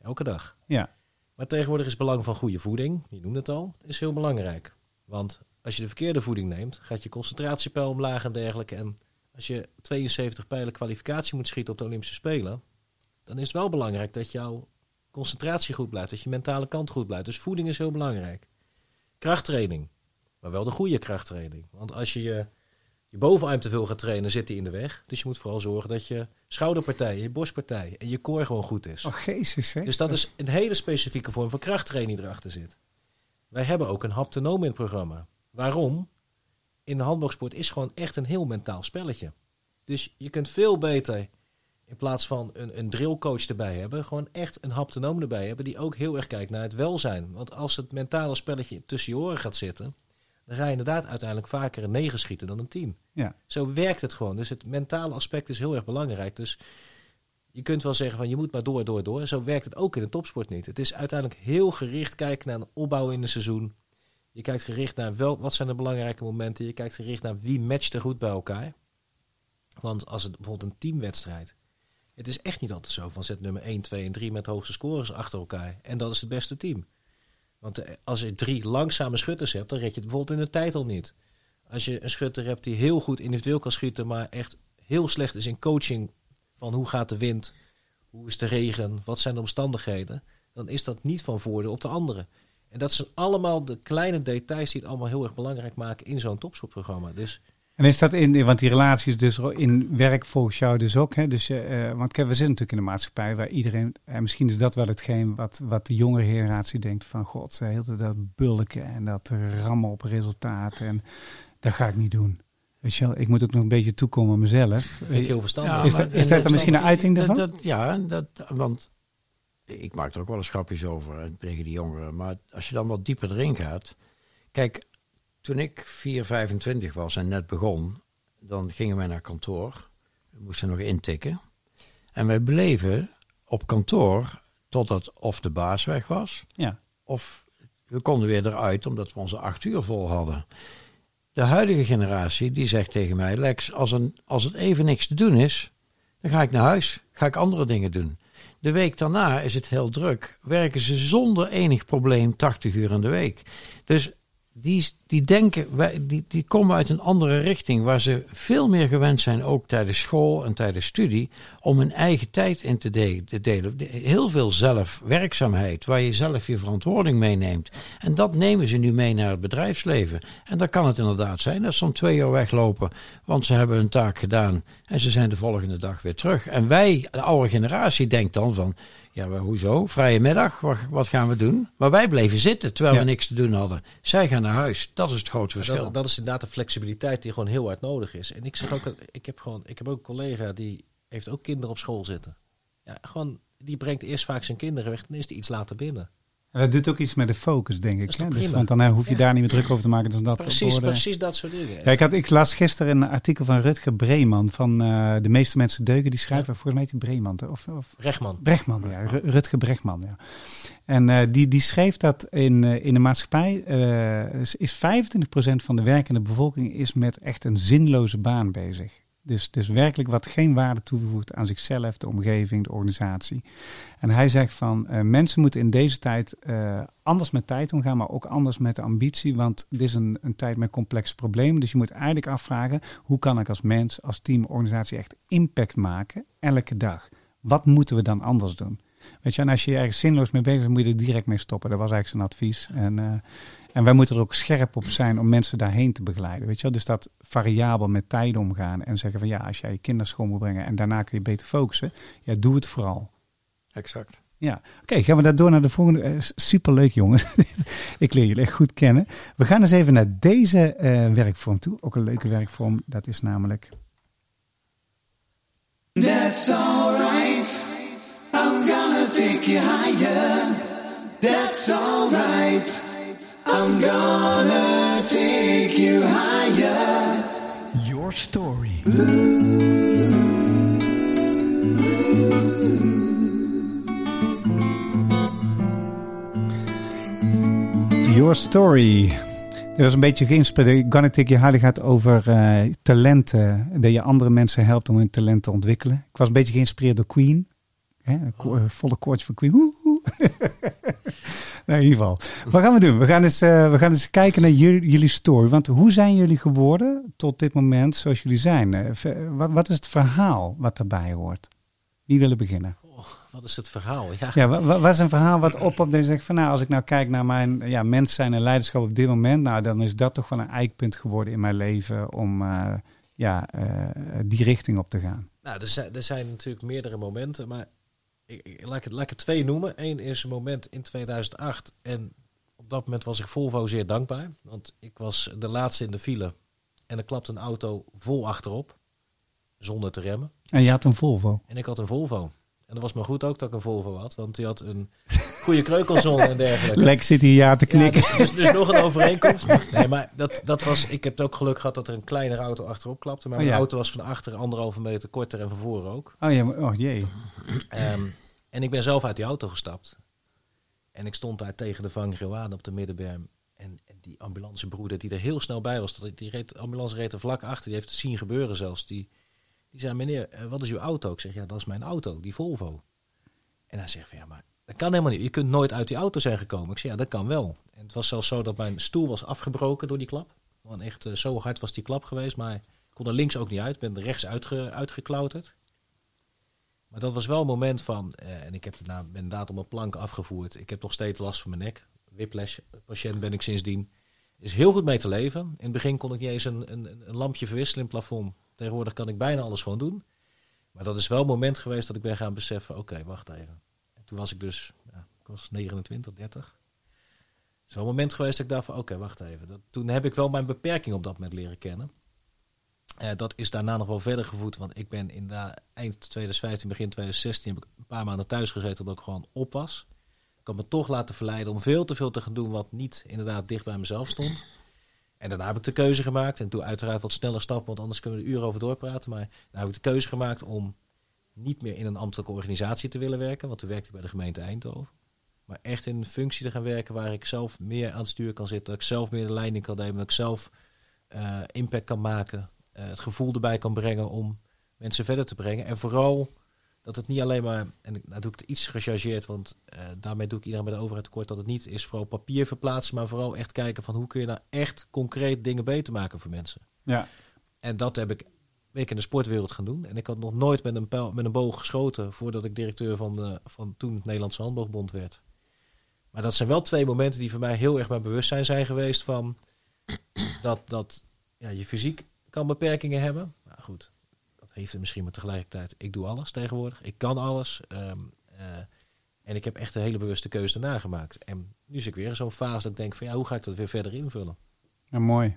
Elke dag. Ja, Maar tegenwoordig is het belang van goede voeding, je noemde het al, is heel belangrijk. Want als je de verkeerde voeding neemt, gaat je concentratiepeil omlaag en dergelijke. En als je 72 pijlen kwalificatie moet schieten op de Olympische Spelen, dan is het wel belangrijk dat jouw concentratie goed blijft, dat je mentale kant goed blijft. Dus voeding is heel belangrijk. Krachttraining, maar wel de goede krachttraining. Want als je je, je bovenarm te veel gaat trainen, zit die in de weg. Dus je moet vooral zorgen dat je schouderpartij, je borstpartij en je core gewoon goed is. oh jezus hè. Dus dat is een hele specifieke vorm van krachttraining die erachter zit. Wij hebben ook een haptonoom in het programma. Waarom? In de handboogsport is gewoon echt een heel mentaal spelletje. Dus je kunt veel beter, in plaats van een, een drillcoach erbij hebben, gewoon echt een haptonoom erbij hebben die ook heel erg kijkt naar het welzijn. Want als het mentale spelletje tussen je oren gaat zitten, dan ga je inderdaad uiteindelijk vaker een 9 schieten dan een 10. Ja. Zo werkt het gewoon. Dus het mentale aspect is heel erg belangrijk. Dus je kunt wel zeggen van je moet maar door, door, door. Zo werkt het ook in de topsport niet. Het is uiteindelijk heel gericht kijken naar een opbouw in een seizoen. Je kijkt gericht naar wel, wat zijn de belangrijke momenten. Je kijkt gericht naar wie matcht er goed bij elkaar. Want als het bijvoorbeeld een teamwedstrijd. Het is echt niet altijd zo van zet nummer 1, 2 en 3 met hoogste scores achter elkaar. En dat is het beste team. Want eh, als je drie langzame schutters hebt, dan red je het bijvoorbeeld in de tijd al niet. Als je een schutter hebt die heel goed individueel kan schieten, maar echt heel slecht is in coaching van hoe gaat de wind, hoe is de regen, wat zijn de omstandigheden, dan is dat niet van voordeel op de anderen. En dat zijn allemaal de kleine details die het allemaal heel erg belangrijk maken in zo'n topsportprogramma. Dus En is dat in, want die relatie is dus in werk volgens jou dus ook, hè? Dus, eh, eh, want kijk, we zitten natuurlijk in een maatschappij waar iedereen, en misschien is dat wel hetgeen wat, wat de jongere generatie denkt van, god, ze heel dat bulken en dat rammen op resultaten en dat ga ik niet doen. Weet je wel, ik moet ook nog een beetje toekomen aan mezelf. dat vind ik heel verstandig. Is dat- is dat dan misschien een uiting daarvan? dat- ja, dat, want ik maak er ook wel eens grapjes over eh, tegen die jongeren. Maar als je dan wat dieper erin gaat. Kijk, toen ik 4, 25 was en net begon, dan gingen wij naar kantoor. We moesten nog intikken. En wij bleven op kantoor totdat of de baas weg was, Ja, of we konden weer eruit omdat we onze acht uur vol hadden. De huidige generatie die zegt tegen mij: Lex, als, een, als het even niks te doen is, dan ga ik naar huis, ga ik andere dingen doen. De week daarna is het heel druk. Werken ze zonder enig probleem 80 uur in de week. Dus die, die denken, wij- die, die komen uit een andere richting waar ze veel meer gewend zijn, ook tijdens school en tijdens studie, om hun eigen tijd in te, de- te delen. De- Heel veel zelfwerkzaamheid, waar je zelf je verantwoording meeneemt. En dat nemen ze nu mee naar het bedrijfsleven. En dan kan het inderdaad zijn dat ze om twee uur weglopen, want ze hebben hun taak gedaan en ze zijn de volgende dag weer terug. En wij, de oude generatie, denkt dan van, ja, maar hoezo? Vrije middag, wat, wat gaan we doen? Maar wij bleven zitten terwijl Ja. we niks te doen hadden. Zij gaan naar huis. Dat is het grote verschil. Dat, dat is inderdaad de flexibiliteit die gewoon heel hard nodig is. En ik zeg ook, ik heb gewoon, ik heb ook een collega die heeft ook kinderen op school zitten. Ja, gewoon, die brengt eerst vaak zijn kinderen weg, dan is die iets later binnen. Dat doet ook iets met de focus, denk ik. Hè? Dus, want dan eh, hoef je Ja. daar niet meer druk over te maken. Dus dat Precies, worden- precies dat soort dingen. Ja, ik, had, ik las gisteren een artikel van Rutger Breeman van eh, De meeste mensen deugen. Die schrijver, volgens mij heet Breeman. Of, of Rechtman. Brechtman, ja. Ru- Rutger Brechtman, ja. En eh, die, die schreef dat in, in de maatschappij is 25% van de werkende bevolking is met echt een zinloze baan bezig. Dus, dus werkelijk wat geen waarde toevoegt aan zichzelf, de omgeving, de organisatie. En hij zegt van eh, mensen moeten in deze tijd eh, anders met tijd omgaan, maar ook anders met de ambitie. Want dit is een, een tijd met complexe problemen. Dus je moet eigenlijk afvragen, hoe kan ik als mens, als team, organisatie echt impact maken elke dag? Wat moeten we dan anders doen? Weet je, en als je ergens zinloos mee bezig bent, moet je er direct mee stoppen. Dat was eigenlijk zijn advies. En, uh, en wij moeten er ook scherp op zijn om mensen daarheen te begeleiden. Weet je wel? Dus dat variabel met tijd omgaan en zeggen van ja, als jij je kinderen schoon moet brengen en daarna kun je beter focussen, ja, doe het vooral. Exact. Ja, oké, gaan we daar door naar de volgende. Uh, superleuk jongens. Ik leer jullie echt goed kennen. We gaan eens even naar deze uh, werkvorm toe. Ook een leuke werkvorm. Dat is namelijk... That's alright. I'm gonna take you higher. That's alright. I'm gonna take you higher. Your story. Your story. Dat was een beetje geïnspireerd. Gonna Take You Higher gaat over uh, talenten. Dat je andere mensen helpt om hun talent te ontwikkelen. Ik was een beetje geïnspireerd door Queen. Hè, oh. volle koortje van Queen. nou, in ieder geval. Wat gaan we doen? We gaan eens, uh, we gaan eens kijken naar jullie, jullie story. Want hoe zijn jullie geworden tot dit moment zoals jullie zijn? Uh, wat, wat, is het verhaal wat daarbij hoort? Wie willen beginnen? Oh, wat is het verhaal? Ja, ja wat, wat is een verhaal wat op op deze zegt van nou, als ik nou kijk naar mijn ja, mens zijn en leiderschap op dit moment, nou, dan is dat toch wel een eikpunt geworden in mijn leven om uh, ja, die richting op te gaan. Nou, er zijn, er zijn natuurlijk meerdere momenten, maar ik, ik, laat, ik het, laat ik het twee noemen. Eén is een moment in 2008. En op dat moment was ik Volvo zeer dankbaar. Want ik was de laatste in de file. En er klapte een auto vol achterop. Zonder te remmen. En je had een Volvo? En ik had een Volvo. En dat was maar goed ook dat ik een Volvo had. Want die had een goede kreukelzone en dergelijke. Lek zit hier ja te knikken. Ja, dus, dus, dus, nog een overeenkomst. Nee, maar dat, dat was... Ik heb het ook geluk gehad dat er een kleinere auto achterop klapte. Maar Oh, mijn ja. auto was van achter anderhalve meter korter en van voren ook. Oh, ja, maar- oh jee. Ehm, en ik ben zelf uit die auto gestapt. En ik stond daar tegen de vangrail aan op de middenberm. En, en die ambulancebroeder die er heel snel bij was, dat- die reed, de ambulance reed er vlak achter, die heeft het zien gebeuren zelfs. Die, die zei, meneer, eh, wat is uw auto? Ik zeg, ja, dat is mijn auto, die Volvo. En hij zegt van, ja, maar dat kan helemaal niet. Je kunt nooit uit die auto zijn gekomen. Ik zeg, ja, dat kan wel. En het was zelfs zo dat mijn stoel was afgebroken door die klap. Want echt, eh, zo hard was die klap geweest, maar ik kon er links ook niet uit. ben er rechts uitge, uitgeklauterd. Maar dat was wel een moment van, eh, en ik heb nou, ben inderdaad op mijn plank afgevoerd. Ik heb nog steeds last van mijn nek. Whiplash patiënt ben ik sindsdien. Is heel goed mee te leven. In het begin kon ik niet eens een, een, een lampje verwisselen in het plafond. Tegenwoordig kan ik bijna alles gewoon doen. Maar dat is wel een moment geweest dat ik ben gaan beseffen, oké, wacht even. En toen was ik dus, ja, ik was 29, 30. Het is wel een moment geweest dat ik dacht van, oké, wacht even. Dat, toen heb ik wel mijn beperking op dat moment leren kennen. Eh, dat is daarna nog wel verder gevoed, want ik ben in de, eind 2015, begin 2016 heb ik een paar maanden thuis gezeten omdat ik gewoon op was. Ik had me toch laten verleiden om veel te veel te gaan doen wat niet inderdaad dicht bij mezelf stond. En daarna heb ik de keuze gemaakt, en toen uiteraard wat sneller stappen, want anders kunnen we er uren over doorpraten. Maar daarna heb ik de keuze gemaakt om niet meer in een ambtelijke organisatie te willen werken, want toen werkte ik bij de gemeente Eindhoven. Maar echt in een functie te gaan werken waar ik zelf meer aan het stuur kan zitten, dat ik zelf meer de leiding kan nemen, dat ik zelf eh, impact kan maken, eh, het gevoel erbij kan brengen om mensen verder te brengen. En vooral dat het niet alleen maar, en nou doe ik het iets gechargeerd, want eh, daarmee doe ik iedereen bij de overheid tekort, dat het niet is vooral papier verplaatsen, maar vooral echt kijken van hoe kun je nou echt concreet dingen beter maken voor mensen. Ja. En dat heb ik week in de sportwereld gaan doen. En ik had nog nooit met een, pijl, met een boog geschoten voordat ik directeur van, de, van toen het Nederlandse Handboogbond werd. Maar dat zijn wel twee momenten die voor mij heel erg mijn bewustzijn zijn geweest van dat, dat ja, je fysiek kan beperkingen hebben. Maar goed, dat heeft er misschien maar tegelijkertijd. Ik doe alles tegenwoordig. Ik kan alles. ehm, eh, en ik heb echt een hele bewuste keuze daarna gemaakt. En nu zit ik weer in zo'n fase dat ik denk van ja, hoe ga ik dat weer verder invullen? Ja, mooi.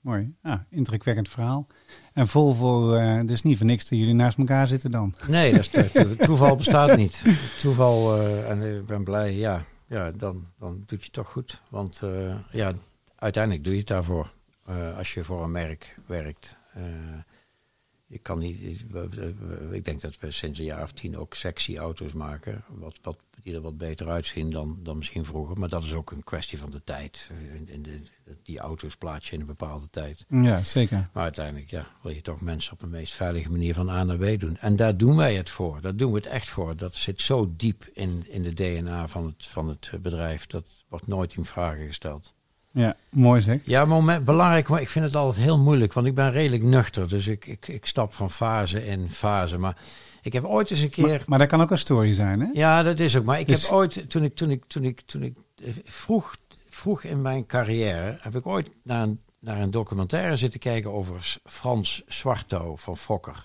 Mooi. Ja, indrukwekkend verhaal. En Volvo, eh het is niet voor niks dat jullie naast elkaar zitten dan. Nee, dat is to- to- toeval bestaat niet. Toeval, eh, en ik ben blij, ja, ja dan, dan doet je het toch goed. Want eh, ja, uiteindelijk doe je het daarvoor. eh, als je voor een merk werkt. Eh, Je kan niet, ik denk dat we sinds een jaar of tien ook sexy auto's maken. Wat, wat, die er wat beter uitzien dan, dan misschien vroeger. Maar dat is ook een kwestie van de tijd. In, in de, die auto's plaats je in een bepaalde tijd. Ja, zeker. Maar uiteindelijk ja, wil je toch mensen op de meest veilige manier van A naar B doen. En daar doen wij het voor. Daar doen we het echt voor. Dat zit zo diep in, in de DNA van het, van het bedrijf. Dat wordt nooit in vragen gesteld. Ja, mooi zeg. Ja, moment, belangrijk, maar ik vind het altijd heel moeilijk. Want ik ben redelijk nuchter. Dus ik, ik, ik stap van fase in fase. Maar ik heb ooit eens een keer... Maar, maar dat kan ook een story zijn, hè? Ja, dat is ook. Maar ik Dus- heb ooit, toen ik, toen ik, toen ik, toen ik eh, vroeg, vroeg in mijn carrière, heb ik ooit naar een, naar een documentaire zitten kijken over Frans Zwartouw van Fokker.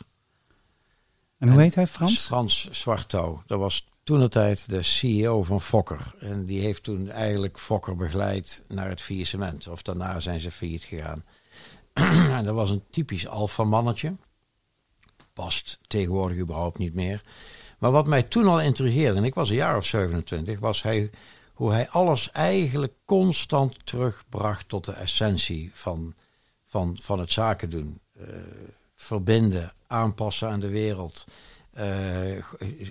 En hoe En- heet hij, Frans? Frans Zwartouw. Dat was toen de tijd de CEO van Fokker. En die heeft toen eigenlijk Fokker begeleid naar het faillissement. Of daarna zijn ze failliet gegaan. en dat was een typisch alfamannetje. Past tegenwoordig überhaupt niet meer. Maar wat mij toen al intrigeerde, en ik was een jaar of 27, was hij, hoe hij alles eigenlijk constant terugbracht tot de essentie van, van, van het zaken doen. Eh, verbinden, aanpassen aan de wereld. Eh,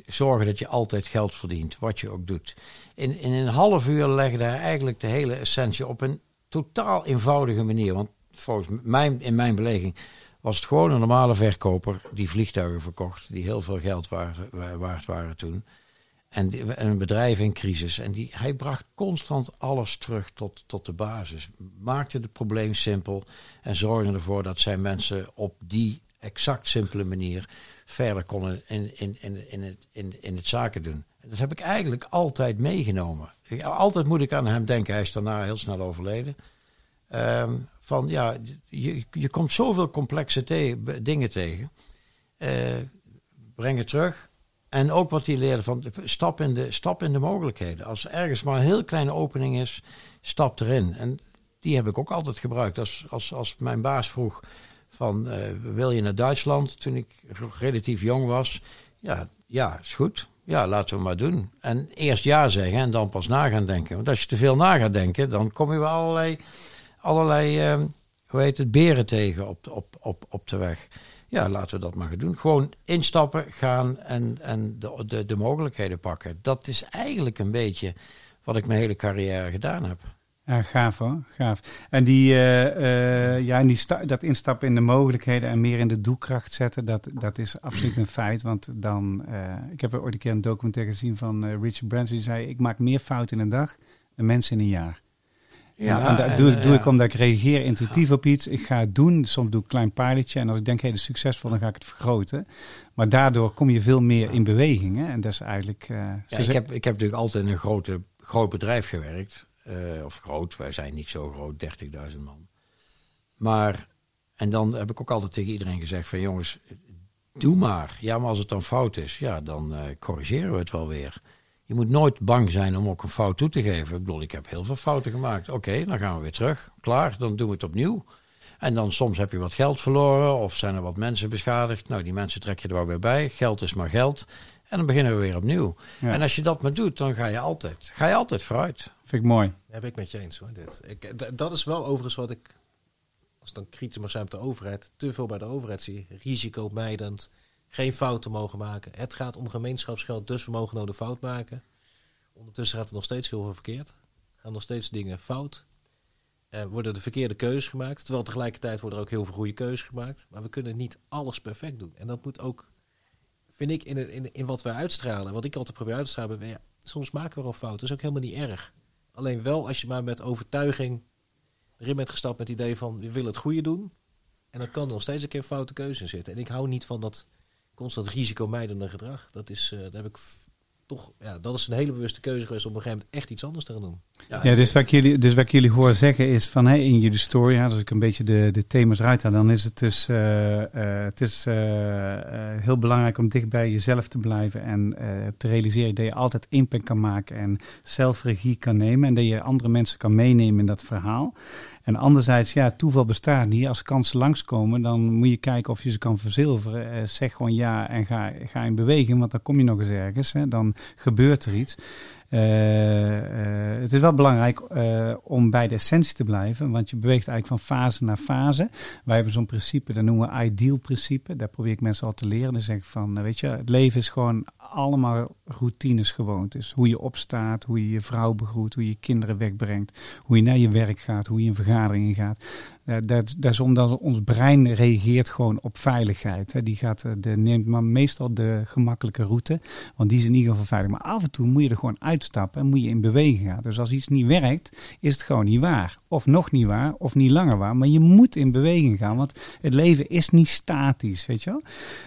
zorgen dat je altijd geld verdient, wat je ook doet. In, in een half uur legde hij eigenlijk de hele essentie op een totaal eenvoudige manier. Want volgens mij, in mijn beleving, was het gewoon een normale verkoper die vliegtuigen verkocht, die heel veel geld waard, wa- waard waren toen. En een bedrijf in crisis. En die, hij bracht constant alles terug tot, tot de basis. Maakte het probleem simpel en zorgde ervoor dat zijn mensen op die exact simpele manier verder konden in, in, in, in, het, in, in het zaken doen. Dat heb ik eigenlijk altijd meegenomen. Altijd moet ik aan hem denken. Hij is daarna heel snel overleden. Ehm, van ja, je, je komt zoveel complexe dingen tegen. Eh, breng het terug. En ook wat hij leerde van stap in, de, stap in de mogelijkheden. Als er ergens maar een heel kleine opening is, stap erin. En die heb ik ook altijd gebruikt. Als, als, als mijn baas vroeg van eh, wil je naar Duitsland toen ik relatief jong was. Ja, ja, is goed. Ja, laten we maar doen. En eerst ja zeggen en dan pas na gaan denken. Want als je te veel na gaat denken, dan kom je wel allerlei, allerlei eh, hoe heet het, beren tegen op, op, op, op de weg. Ja, laten we dat maar gaan doen. Gewoon instappen, gaan en, en de, de, de mogelijkheden pakken. Dat is eigenlijk een beetje wat ik mijn hele carrière gedaan heb. Ja, gaaf hoor, gaaf. En die, eh, ja, en die dat instappen in de mogelijkheden en meer in de doelkracht zetten, dat, dat is absoluut een feit. Want dan, eh, ik heb ooit een keer een documentaire gezien van Richard Branson, die zei, ik maak meer fouten in een dag dan mensen in een jaar. Ja, en dat doe, ik- doe ja. ik omdat ik reageer intuïtief op iets. Ik ga het doen, soms doe ik een klein pilotje. En als ik denk, hé, dat is succesvol, dan ga ik het vergroten. Maar daardoor kom je veel meer in beweging. Hè? En dat is eigenlijk... Ja, ik, heb, ik heb natuurlijk altijd in een grote, groot bedrijf gewerkt. Eh, of groot, wij zijn niet zo groot, 30.000 man. Maar, en dan heb ik ook altijd tegen iedereen gezegd van jongens, doe maar. Ja, maar als het dan fout is, ja, dan eh, corrigeren we het wel weer. Je moet nooit bang zijn om ook een fout toe te geven. Ik bedoel, ik heb heel veel fouten gemaakt. Oké, dan gaan we weer terug. Klaar, dan doen we het opnieuw. En dan soms heb je wat geld verloren of zijn er wat mensen beschadigd. Nou, die mensen trek je er wel weer bij. Geld is maar geld. En dan beginnen we weer opnieuw. Ja. En als je dat maar doet, dan ga je altijd, ga je altijd vooruit. Vind ik mooi. Ja, ben ik met je eens hoor. Dit. D- dat is wel overigens wat ik, als dan kritisch mag zijn op de overheid, te veel bij de overheid zie. Risicomijdend, geen fouten mogen maken. Het gaat om gemeenschapsgeld, dus we mogen nou de fout maken. Ondertussen gaat er nog steeds heel veel verkeerd. Gaan nog steeds dingen fout. Eh, worden de verkeerde keuzes gemaakt. Terwijl tegelijkertijd worden er ook heel veel goede keuzes gemaakt. Maar we kunnen niet alles perfect doen. En dat moet ook, vind ik, in, in, in wat wij uitstralen. Wat ik altijd probeer uit te stralen. Ja, soms maken we wel fouten. Dat is ook helemaal niet erg. Alleen wel als je maar met overtuiging erin bent gestapt met het idee van we willen het goede doen. En dan kan er nog steeds een keer foute keuze in zitten. En ik hou niet van dat constant risicomijdende gedrag. Dat is, eh, daar heb ik toch, ja, dat is een hele bewuste keuze geweest om op een gegeven moment echt iets anders te gaan doen. Ja, dus wat ik jullie, dus wat ik jullie hoor zeggen is van hey, in jullie story, ja, als ik een beetje de, de thema's eruit haal, dan is het dus eh, eh, het is, eh, heel belangrijk om dicht bij jezelf te blijven en eh, te realiseren dat je altijd impact kan maken en zelf regie kan nemen en dat je andere mensen kan meenemen in dat verhaal. En anderzijds, ja, toeval bestaat niet. Als kansen langskomen, dan moet je kijken of je ze kan verzilveren. Eh, zeg gewoon ja en ga, ga in beweging, want dan kom je nog eens ergens. Hè. Dan gebeurt er iets. Eh, het is wel belangrijk eh, om bij de essentie te blijven, want je beweegt eigenlijk van fase naar fase. Wij hebben zo'n principe, dat noemen we ideal principe. Daar probeer ik mensen al te leren. Dan zeg ik van, weet je, het leven is gewoon allemaal routines gewoontes. Hoe je opstaat, hoe je je vrouw begroet, hoe je kinderen wegbrengt, hoe je naar je werk gaat, hoe je in vergaderingen gaat. Is omdat ons brein reageert gewoon op veiligheid. Die gaat, de, neemt maar meestal de gemakkelijke route, want die is in ieder geval veilig. Maar af en toe moet je er gewoon uitstappen en moet je in beweging gaan. Dus als iets niet werkt, is het gewoon niet waar. Of nog niet waar, of niet langer waar. Maar je moet in beweging gaan, want het leven is niet statisch, weet je wel.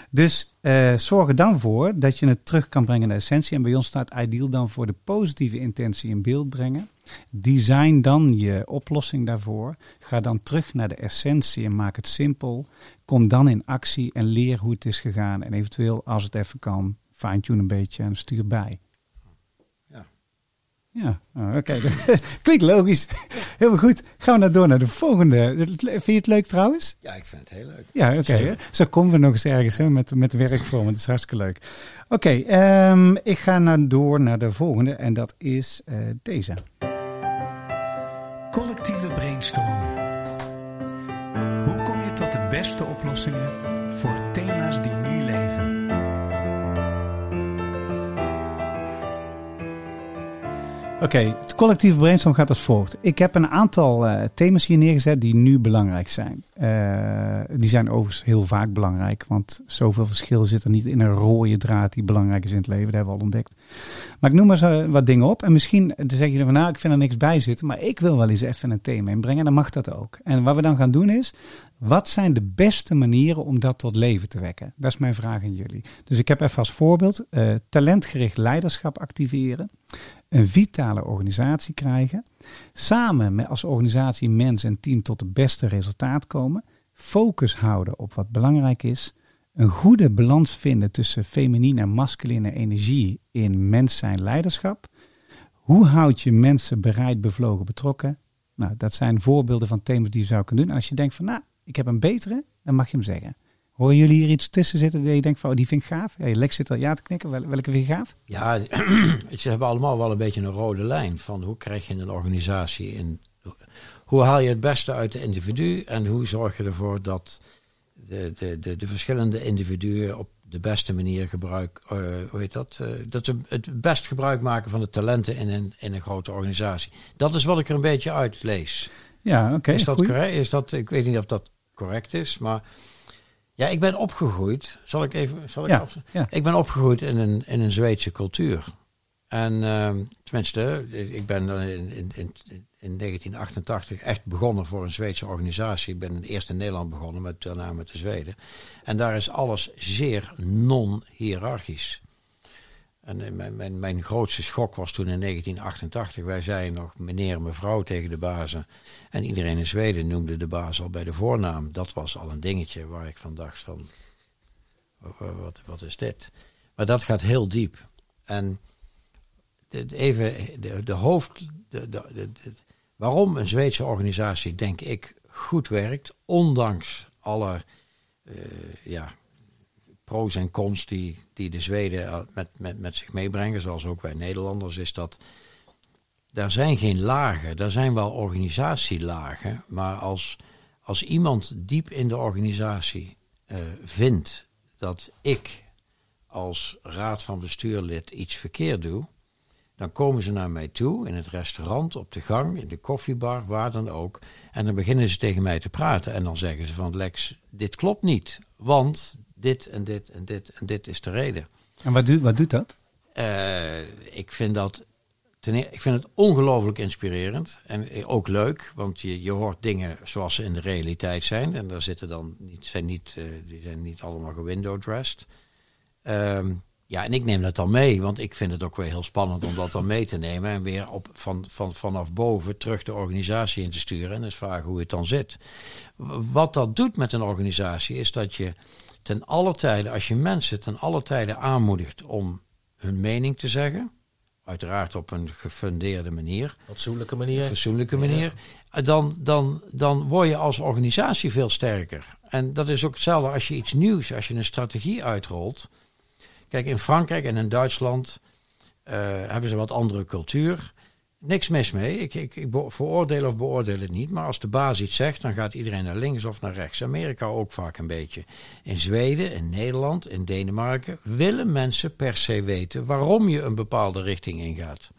Dus uh, zorg er dan voor dat je het terug kan brengen naar essentie. En bij ons staat ideal dan voor de positieve intentie in beeld brengen. Design dan je oplossing daarvoor. Ga dan terug naar de essentie en maak het simpel. Kom dan in actie en leer hoe het is gegaan. En eventueel, als het even kan, fine-tune een beetje en stuur bij. Ja, oh, oké. Klinkt logisch. Heel goed. Gaan we nou door naar de volgende. Vind je het leuk trouwens? Ja, ik vind het heel leuk. Ja, oké. Zo komen we nog eens ergens hè, met, met werkvorm. Het is hartstikke leuk. Oké, ehm, ik ga nou door naar de volgende en dat is uh, deze. Collectieve brainstorm. Hoe kom je tot de beste oplossingen voor thema's die nu leven? Oké, het collectieve brainstorm gaat als volgt. Ik heb een aantal uh, thema's hier neergezet die nu belangrijk zijn. Uh, die zijn overigens heel vaak belangrijk, want zoveel verschil zit er niet in een rode draad die belangrijk is in het leven. Dat hebben we al ontdekt. Maar ik noem maar zo wat dingen op. En misschien dan zeg je van nou, ik vind er niks bij zitten, maar ik wil wel eens even een thema inbrengen. En dan mag dat ook. En wat we dan gaan doen is, wat zijn de beste manieren om dat tot leven te wekken? Dat is mijn vraag aan jullie. Dus ik heb even als voorbeeld uh, talentgericht leiderschap activeren een vitale organisatie krijgen, samen met als organisatie, mens en team tot het beste resultaat komen, focus houden op wat belangrijk is, een goede balans vinden tussen feminine en masculine energie in mens zijn leiderschap. Hoe houd je mensen bereid, bevlogen, betrokken? Nou, dat zijn voorbeelden van thema's die je zou kunnen doen. En als je denkt van, nou, ik heb een betere, dan mag je hem zeggen. Horen jullie hier iets tussen zitten dat je denkt van, oh, die vind ik gaaf? Ja, Lex zit al ja te knikken. Wel, welke vind je gaaf? Ja, ze hebben allemaal wel een beetje een rode lijn van hoe krijg je een organisatie in... Hoe haal je het beste uit de individu en hoe zorg je ervoor dat de, de, de, de verschillende individuen op de beste manier gebruik, uh, hoe heet dat? Uh, dat ze het best gebruik maken van de talenten in een, in een grote organisatie. Dat is wat ik er een beetje uit lees. Ja, oké. is dat correct? Is dat, ik weet niet of dat correct is, maar ja, ik ben opgegroeid. Zal ik even. Zal ik, ja, ja. ik ben opgegroeid in een, in een Zweedse cultuur. En uh, tenminste, ik ben in, in, in, in 1988 echt begonnen voor een Zweedse organisatie. Ik ben eerst in Nederland begonnen, met, daarna met de Zweden. En daar is alles zeer non-hierarchisch. En eh, mijn, mijn, mijn grootste schok was toen in 1988. Wij zeiden nog meneer en mevrouw tegen de bazen. En iedereen in Zweden noemde de baas al bij de voornaam. Dat was al een dingetje waar ik van dacht van... Wat, wat is dit? Maar dat gaat heel diep. En even de, de hoofd... De, waarom een Zweedse organisatie, denk ik, goed werkt... ondanks alle... Uh, ja, pro's en cons die, die de Zweden met, met, met zich meebrengen, zoals ook wij Nederlanders, is dat daar zijn geen lagen. Daar zijn wel organisatielagen, maar als, als iemand diep in de organisatie uh, vindt dat ik als raad van bestuurlid iets verkeerd doe, dan komen ze naar mij toe in het restaurant, op de gang, in de koffiebar, waar dan ook. En dan beginnen ze tegen mij te praten. En dan zeggen ze van Lex, dit klopt niet. Want dit en dit en dit en dit is de reden. En wat, doet wat doet dat? Uh, ik vind dat ten, e-, ik vind het ongelooflijk inspirerend en ook leuk, want je, je hoort dingen zoals ze in de realiteit zijn. En daar zitten dan niet, zijn niet, uh, die zijn niet allemaal gewindow-dressed. Um, ja, en ik neem dat dan mee, want ik vind het ook weer heel spannend om dat dan mee te nemen en weer op, van, van, vanaf boven terug de organisatie in te sturen en eens vragen hoe het dan zit. Wat dat doet met een organisatie is dat je ten alle tijden, als je mensen ten alle tijden aanmoedigt om hun mening te zeggen, uiteraard op een gefundeerde manier, fatsoenlijke manier, fatsoenlijke manier, dan, dan, dan word je als organisatie veel sterker. En dat is ook hetzelfde als je iets nieuws, als je een strategie uitrolt. Kijk, in Frankrijk en in Duitsland eh, hebben ze wat andere cultuur. Niks mis mee. Ik, ik, veroordeel of beoordeel het niet. Maar als de baas iets zegt, dan gaat iedereen naar links of naar rechts. Amerika ook vaak een beetje. In Zweden, in Nederland, in Denemarken willen mensen per se weten waarom je een bepaalde richting ingaat.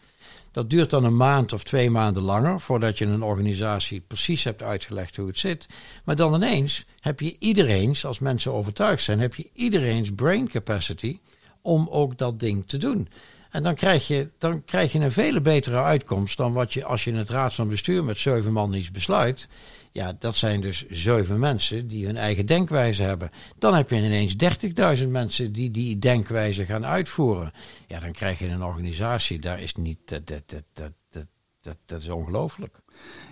Dat duurt dan een maand of twee maanden langer voordat je een organisatie precies hebt uitgelegd hoe het zit. Maar dan ineens heb je iedereen's, als mensen overtuigd zijn, heb je iedereen's brain capacity om ook dat ding te doen. En dan krijg je, dan krijg je een vele betere uitkomst dan wat je als je in het raad van bestuur met zeven man iets besluit. Ja, dat zijn dus zeven mensen die hun eigen denkwijze hebben. Dan heb je ineens 30.000 mensen die die denkwijze gaan uitvoeren. Ja, dan krijg je een organisatie, daar is niet, dat, dat, dat, dat, dat, dat, dat is ongelooflijk.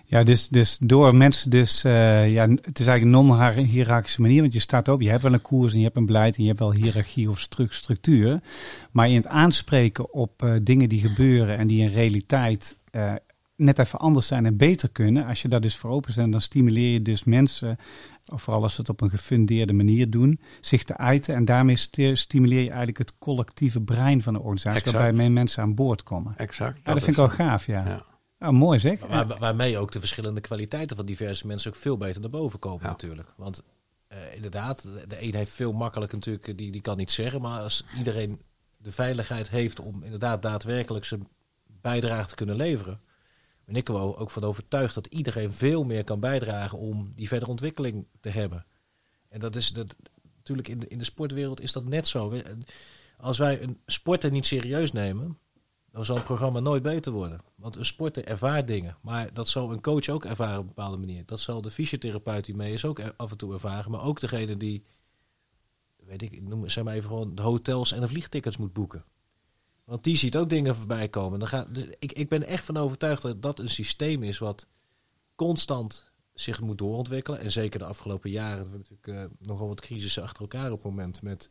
Ja, dus, dus door mensen dus, eh, ja, het is eigenlijk een non-hierarchische manier, want je staat op, je hebt wel een koers en je hebt een beleid en je hebt wel hiërarchie of stru- structuur. Maar in het aanspreken op eh, dingen die gebeuren en die in realiteit eh, net even anders zijn en beter kunnen, als je daar dus voor open bent, dan stimuleer je dus mensen, vooral als ze het op een gefundeerde manier doen, zich te uiten en daarmee sti- stimuleer je eigenlijk het collectieve brein van de organisatie, Exact. waarbij meer mensen aan boord komen. Exact. Ja, dat vind ik wel gaaf, ja. Ja. Ah, mooi zeg. Waar, waarmee ook de verschillende kwaliteiten van diverse mensen ook veel beter naar boven komen Ja. natuurlijk. Want eh, inderdaad, de- een heeft veel makkelijker natuurlijk, die, die kan niet zeggen. Maar als iedereen de veiligheid heeft om inderdaad daadwerkelijk zijn bijdrage te kunnen leveren. Ben ik er wel ook van overtuigd dat iedereen veel meer kan bijdragen om die verdere ontwikkeling te hebben. En dat is dat, natuurlijk in de, in de sportwereld is dat net zo. We- Als wij een sporter niet serieus nemen, dan zal het programma nooit beter worden. Want een sporter ervaart dingen. Maar dat zal een coach ook ervaren op een bepaalde manier. Dat zal de fysiotherapeut die mee is ook af en toe ervaren. Maar ook degene die, weet ik, ik noem zeg maar even gewoon de hotels en de vliegtickets moet boeken. Want die ziet ook dingen voorbij komen. Dan gaat, dus ik, ik ben echt van overtuigd dat dat een systeem is wat constant zich moet doorontwikkelen. En zeker de afgelopen jaren. We hebben natuurlijk eh, nogal wat crisissen achter elkaar op het moment. Met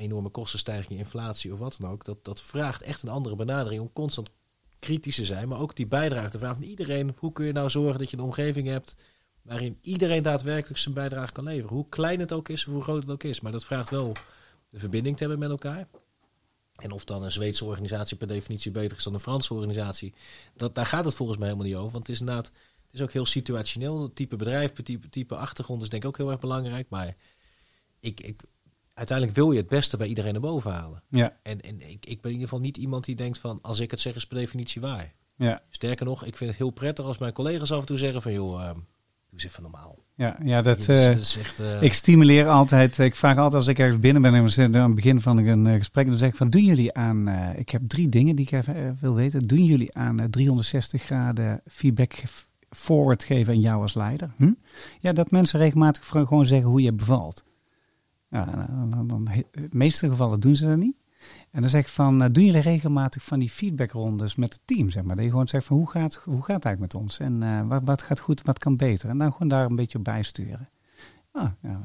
enorme kostenstijging, inflatie of wat dan ook. Dat, dat vraagt echt een andere benadering om constant kritisch te zijn. Maar ook die bijdrage te vragen van iedereen. Hoe kun je nou zorgen dat je een omgeving hebt waarin iedereen daadwerkelijk zijn bijdrage kan leveren. Hoe klein het ook is of hoe groot het ook is. Maar dat vraagt wel de verbinding te hebben met elkaar. En of dan een Zweedse organisatie per definitie beter is dan een Franse organisatie. Dat, daar gaat het volgens mij helemaal niet over. Want het is inderdaad, het is ook heel situationeel. Het type bedrijf, type, type achtergrond is denk ik ook heel erg belangrijk. Maar ik, ik, uiteindelijk wil je het beste bij iedereen naar boven halen. Ja, En, en ik, ik ben in ieder geval niet iemand die denkt van als ik het zeg is per definitie waar. ja. Sterker nog, ik vind het heel prettig als mijn collega's af en toe zeggen van joh, ehm, doe eens even normaal. Ja, ja dat, eh, dat is echt, eh, ik stimuleer altijd, ik vraag altijd als ik ergens binnen ben en we zitten aan het begin van een eh, gesprek, dan zeg ik van, doen jullie aan, ik heb drie dingen die ik even wil weten, doen jullie aan eh, 360 graden feedback forward geven aan jou als leider? Hm? Ja, dat mensen regelmatig gewoon zeggen hoe je bevalt. Ja, dan, dan, in de meeste gevallen doen ze dat niet. En dan zeg ik van, eh, doen jullie regelmatig van die feedbackrondes met het team, zeg maar. Dat je gewoon zegt van, hoe gaat, hoe gaat het eigenlijk met ons? En eh, wat, wat gaat goed, wat kan beter? En dan gewoon daar een beetje op bijsturen. Ah, ja,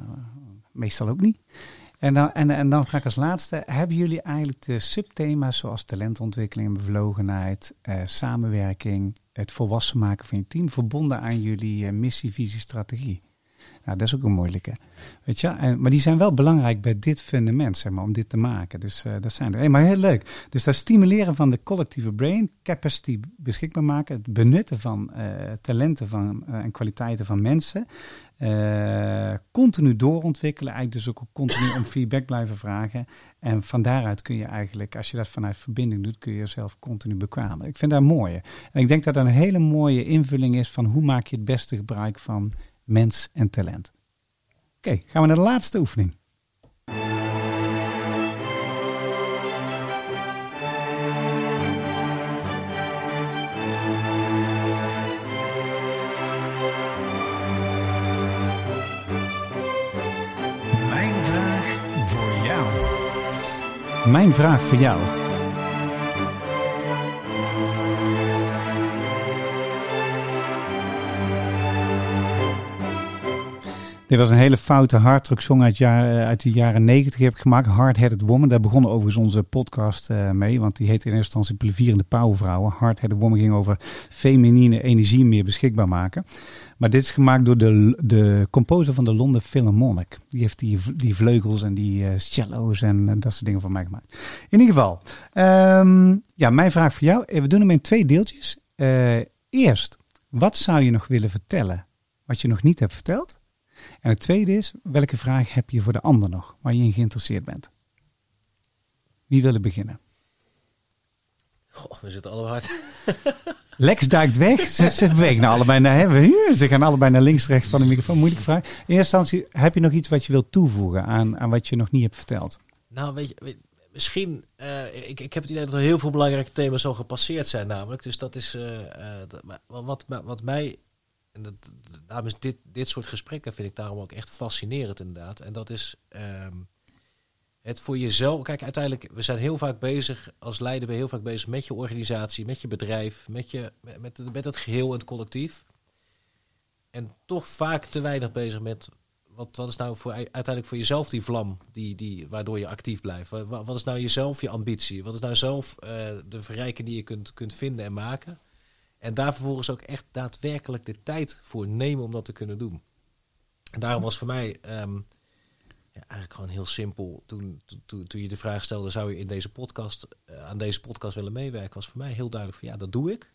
meestal ook niet. En dan, en, en dan vraag ik als laatste, hebben jullie eigenlijk de subthema's zoals talentontwikkeling, bevlogenheid, eh, samenwerking, het volwassen maken van je team, verbonden aan jullie eh, missie, visie, strategie? Nou, dat is ook een moeilijke. Weet je, en, maar die zijn wel belangrijk bij dit fundament, zeg maar, om dit te maken. Dus eh, dat zijn er. Hey, maar heel leuk. Dus dat stimuleren van de collectieve brain, capacity beschikbaar maken, het benutten van eh, talenten van, eh, en kwaliteiten van mensen, continu doorontwikkelen, eigenlijk dus ook continu om feedback blijven vragen. En van daaruit kun je eigenlijk, als je dat vanuit verbinding doet, kun je jezelf continu bekwamen. Ik vind dat mooi. En ik denk dat dat een hele mooie invulling is van hoe maak je het beste gebruik van mens en talent. Oké, gaan we naar de laatste oefening. Mijn vraag voor jou. Dit was een hele foute hardrock song uit, jaar, eh, uit de jaren 90 heb ik gemaakt. Hard Headed Woman. Daar begon overigens onze podcast uh, mee. Want die heette in eerste instantie Plevierende Pauwvrouwen. Hard Headed Woman ging over feminine energie meer beschikbaar maken. Maar dit is gemaakt door de, de composer van de London Philharmonic. Die heeft die, die vleugels en die uh, cello's en dat soort dingen voor mij gemaakt. In ieder geval. Um, ja, mijn vraag voor jou. We doen hem in twee deeltjes. eerst, wat zou je nog willen vertellen wat je nog niet hebt verteld? En het tweede is, welke vraag heb je voor de ander nog, waar je in geïnteresseerd bent? Wie wil er beginnen? Goh, we zitten allemaal hard. Lex duikt weg. Ze, ze bewegen naar allebei naar hebben. Ze gaan allebei naar links, rechts van de microfoon. Moeilijke vraag. In eerste instantie, heb je nog iets wat je wilt toevoegen aan, aan wat je nog niet hebt verteld? Nou, weet je, misschien. Uh, ik, ik heb het idee dat er heel veel belangrijke thema's zo gepasseerd zijn, namelijk. Dus dat is. Uh, uh, dat, wat, wat mij en dat, daarom is dit, dit soort gesprekken vind ik daarom ook echt fascinerend inderdaad. En dat is ehm, het voor jezelf. Kijk, uiteindelijk, we zijn heel vaak bezig, als leider ben je heel vaak bezig met je organisatie, met je bedrijf, met, je, met, met, met het geheel en het collectief. En toch vaak te weinig bezig met wat, wat is nou voor, uiteindelijk voor jezelf die vlam die, die, waardoor je actief blijft? Wat, wat is nou jezelf je ambitie? Wat is nou zelf uh, de verrijking die je kunt, kunt vinden en maken? En daar vervolgens ook echt daadwerkelijk de tijd voor nemen om dat te kunnen doen. En daarom was voor mij um, ja, eigenlijk gewoon heel simpel. Toen, toen, toen je de vraag stelde, zou je in deze podcast, uh, aan deze podcast willen meewerken, was voor mij heel duidelijk van ja, dat doe ik.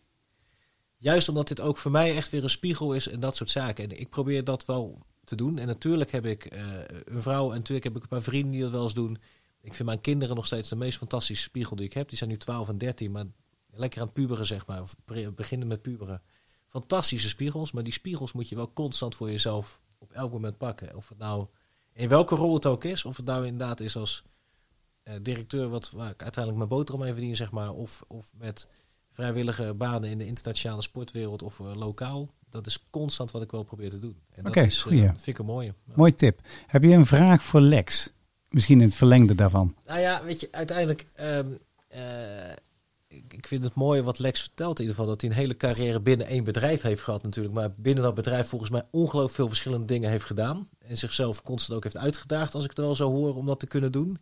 Juist omdat dit ook voor mij echt weer een spiegel is en dat soort zaken. En ik probeer dat wel te doen. En natuurlijk heb ik uh, een vrouw en natuurlijk heb ik een paar vrienden die dat wel eens doen. Ik vind mijn kinderen nog steeds de meest fantastische spiegel die ik heb. Die zijn nu 12 en 13, maar lekker aan het puberen, zeg maar. Of beginnen met puberen. Fantastische spiegels, maar die spiegels moet je wel constant voor jezelf op elk moment pakken. Of het nou in welke rol het ook is, of het nou inderdaad is als uh, directeur, wat, waar ik uiteindelijk mijn boterham mee verdien, zeg maar. Of, of met vrijwillige banen in de internationale sportwereld of uh, lokaal. Dat is constant wat ik wel probeer te doen. En okay, dat is, uh, vind ik een mooie. Mooi tip. Heb je een vraag voor Lex? Misschien in het verlengde daarvan. Nou ja, weet je, uiteindelijk... Um, ik vind het mooi wat Lex vertelt in ieder geval. Dat hij een hele carrière binnen één bedrijf heeft gehad natuurlijk. Maar binnen dat bedrijf volgens mij ongelooflijk veel verschillende dingen heeft gedaan. En zichzelf constant ook heeft uitgedaagd, als ik het wel zo hoor, om dat te kunnen doen.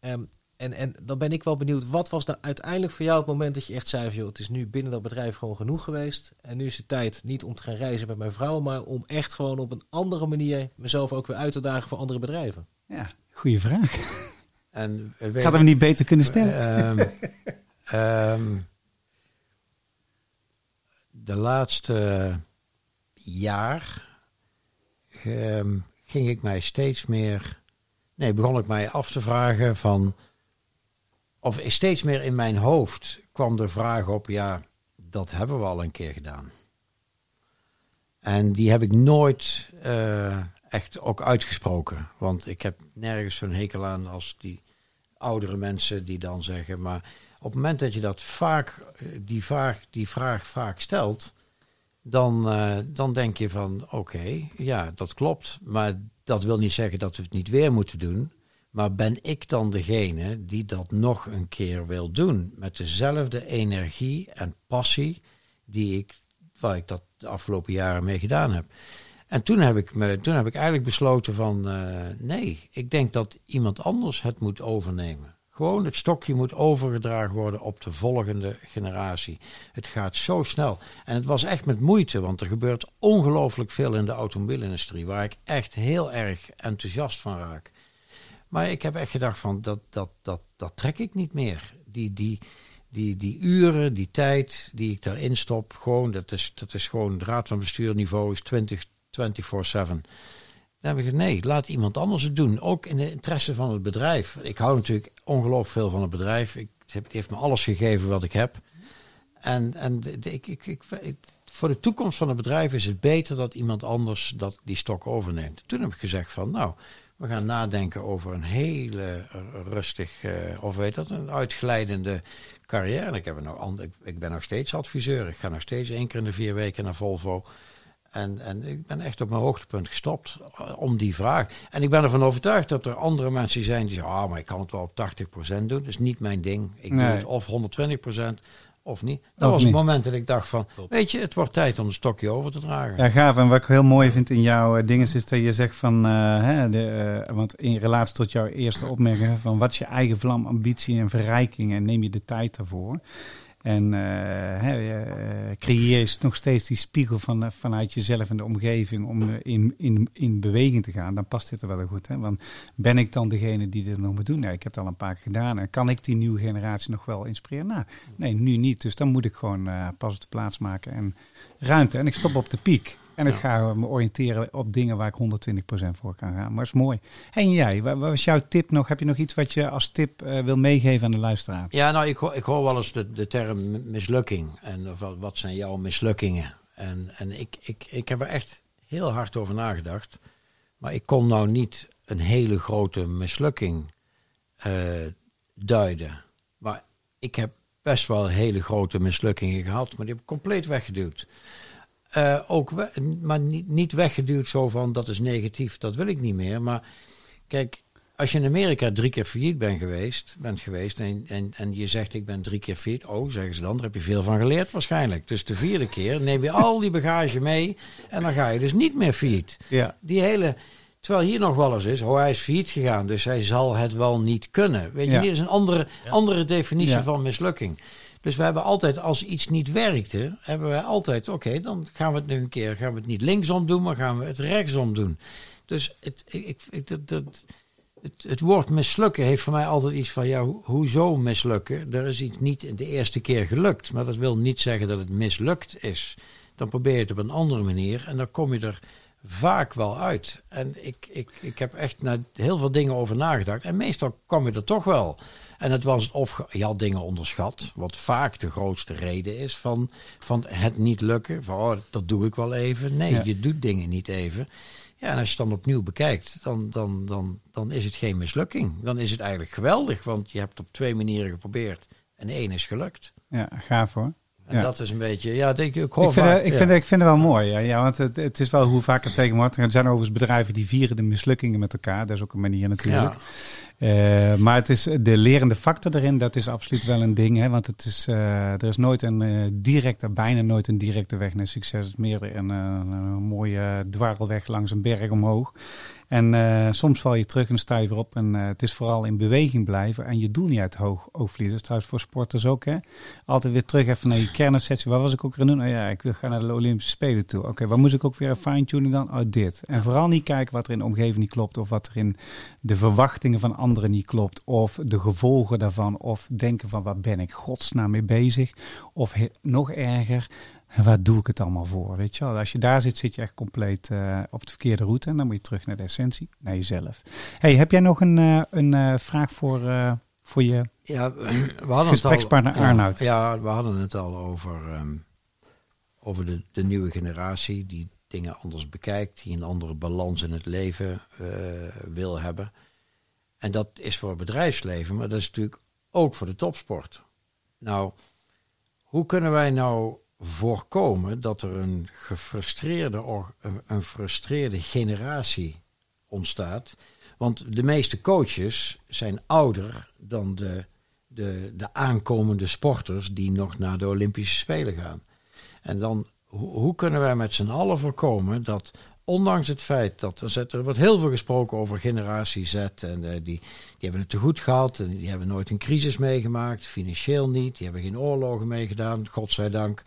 Um, en, en dan ben ik wel benieuwd, wat was nou uiteindelijk voor jou het moment dat je echt zei... Joh, het is nu binnen dat bedrijf gewoon genoeg geweest. En nu is het tijd niet om te gaan reizen met mijn vrouw... maar om echt gewoon op een andere manier mezelf ook weer uit te dagen voor andere bedrijven. Ja, goede vraag. En, weet, Gaat hem niet beter kunnen stellen? Um, Um, de laatste jaar um, ging ik mij steeds meer. Nee, begon ik mij af te vragen van. Of steeds meer in mijn hoofd kwam de vraag op: ja, dat hebben we al een keer gedaan. En die heb ik nooit uh, echt ook uitgesproken. Want ik heb nergens zo'n hekel aan als die oudere mensen die dan zeggen. Maar op het moment dat je dat vaak, eh, die, vraag, die vraag vaak stelt, dan, uh, dan denk je van oké, ja, dat klopt. Maar dat wil niet zeggen dat we het niet weer moeten doen. Maar ben ik dan degene die dat nog een keer wil doen? Met dezelfde energie en passie die ik, waar ik dat de afgelopen jaren mee gedaan heb. En toen heb ik, me, toen heb ik eigenlijk besloten van uh, nee, ik denk dat iemand anders het moet overnemen. Gewoon het stokje moet overgedragen worden op de volgende generatie. Het gaat zo snel. En het was echt met moeite, want er gebeurt ongelooflijk veel in de automobielindustrie, waar ik echt heel erg enthousiast van raak. Maar ik heb echt gedacht van, dat, dat, dat, dat trek ik niet meer. Die, die, die, die uren, die tijd die ik daarin stop, gewoon, dat is, dat is gewoon, raad van bestuurniveau is 20, 24-7. Heb ik gezegd, nee, laat iemand anders het doen. Ook in de interesse van het bedrijf. Ik hou natuurlijk ongelooflijk veel van het bedrijf. Ik, het heeft me alles gegeven wat ik heb. En, en ik, ik, ik, voor de toekomst van het bedrijf is het beter dat iemand anders dat, die stok overneemt. Toen heb ik gezegd van, nou, we gaan nadenken over een hele rustig, uh, of weet dat, een uitglijdende carrière. Ik, heb nog, ik ben nog steeds adviseur. Ik ga nog steeds één keer in de vier weken naar Volvo. En, en ik ben echt op mijn hoogtepunt gestopt eh, om die vraag. En ik ben ervan overtuigd dat er andere mensen zijn die zeggen: Ah, maar ik kan het wel op 80% doen. Dat is niet mijn ding. Ik doe het of 120% of niet. Dat Of was niet. het moment dat ik dacht van, weet je, het wordt tijd om een stokje over te dragen. Ja, gaaf. En wat ik heel mooi vind in jouw eh, dingen is dat je zegt van, eh, hè, de, eh, want in relatie tot jouw eerste opmerking van wat is je eigen vlam, ambitie en verrijking en neem je de tijd daarvoor. En eh, eh, creëer je nog steeds die spiegel van, eh, vanuit jezelf en de omgeving om in, in, in beweging te gaan. Dan past dit er wel goed. Hè? Want ben ik dan degene die dit nog moet doen? Ja, ik heb het al een paar keer gedaan. En kan ik die nieuwe generatie nog wel inspireren? Nou, nee, nu niet. Dus dan moet ik gewoon pas op de plaats maken en ruimte. En ik stop op de piek. En ik ga me oriënteren op dingen waar ik 120% voor kan gaan. Maar dat is mooi. En jij, wat was jouw tip nog? Heb je nog iets wat je als tip eh, wil meegeven aan de luisteraar? Ja, nou, ik, hoor- ik hoor wel eens de, de term mi- mislukking. En of wat, wat zijn jouw mislukkingen? En, en ik, ik, ik heb er echt heel hard over nagedacht. Maar ik kon nou niet een hele grote mislukking eh, duiden. Maar ik heb best wel hele grote mislukkingen gehad, maar die heb ik compleet weggeduwd. Eh, ook we- maar niet, niet weggeduwd zo van dat is negatief, dat wil ik niet meer. Maar kijk, als je in Amerika drie keer failliet bent geweest, bent geweest en, en, en je zegt ik ben drie keer failliet, oh zeggen ze dan, daar heb je veel van geleerd waarschijnlijk. Dus de vierde keer neem je al die bagage mee en dan ga je dus niet meer failliet. Ja. Die hele, terwijl hier nog wel eens is, oh hij is failliet gegaan, dus hij zal het wel niet kunnen. Weet je, Ja. dit is een andere, andere definitie Ja. van mislukking. Dus we hebben altijd, als iets niet werkte, hebben wij altijd, oké, dan gaan we het nu een keer, gaan we het niet linksom doen, maar gaan we het rechtsom doen. Dus het, ik, ik, dat, het, het woord mislukken heeft voor mij altijd iets van, ja, ho- hoezo mislukken? Er is iets niet de eerste keer gelukt, maar dat wil niet zeggen dat het mislukt is. Dan probeer je het op een andere manier en dan kom je er vaak wel uit. En ik, ik, ik heb echt naar heel veel dingen over nagedacht en meestal kom je er toch wel. En het was of je had dingen onderschat, wat vaak de grootste reden is van, van het niet lukken. Van oh, dat doe ik wel even. Nee, Ja. je doet dingen niet even. Ja, en als je het dan opnieuw bekijkt, dan, dan, dan, dan is het geen mislukking. Dan is het eigenlijk geweldig, want je hebt op twee manieren geprobeerd en één is gelukt. ja, gaaf hoor. En Ja. dat is een beetje, ja, denk ik, ik hoor Ik vind, vaak- het, ik, ja. vind, het- ik vind het wel mooi. Ja, ja want het, het is wel hoe vaak het tegen wordt. Er zijn overigens bedrijven die vieren de mislukkingen met elkaar. Dat is ook een manier natuurlijk. Eh, maar het is de lerende factor erin, dat is absoluut wel een ding. Hè? Want het is, eh, er is nooit een eh, directe, bijna nooit een directe weg naar succes. Het meer een, een mooie dwarrelweg langs een berg omhoog. En soms val je terug en sta op. En het is vooral in beweging blijven en je doel niet uit hoog oog vliegen. Dat is trouwens voor sporters ook. Hè? Altijd weer terug even naar je kernobsessie. Waar was ik ook aan doen? Oh ja, ik wil gaan naar de Olympische Spelen toe. Oké, waar moest ik ook weer fine-tunen dan? Oh, dit. En vooral niet kijken wat er in de omgeving niet klopt. Of wat er in de verwachtingen van anderen niet klopt. Of de gevolgen daarvan. Of denken van, waar ben ik godsnaam mee bezig? Of he- nog erger, waar doe ik het allemaal voor? Weet je wel? Als je daar zit, zit je echt compleet eh, op de verkeerde route. En dan moet je terug naar de essentie, naar jezelf. Hey, heb jij nog een, eh, een eh, vraag voor, voor je Ja, we hadden het al, Gesprekspartner ja, Arnoud. Ja, we hadden het al over, ehm, over de, de nieuwe generatie die dingen anders bekijkt, die een andere balans in het leven wil hebben. En dat is voor het bedrijfsleven, maar dat is natuurlijk ook voor de topsport. Nou, hoe kunnen wij nou voorkomen dat er een gefrustreerde, een frustreerde generatie ontstaat? Want de meeste coaches zijn ouder dan de, de, de aankomende sporters die nog naar de Olympische Spelen gaan. En dan, hoe, hoe kunnen wij met z'n allen voorkomen dat, ondanks het feit dat er, er wordt heel veel gesproken over generatie Z en eh, die, die hebben het te goed gehad en die hebben nooit een crisis meegemaakt, financieel niet, die hebben geen oorlogen meegedaan, godzijdank.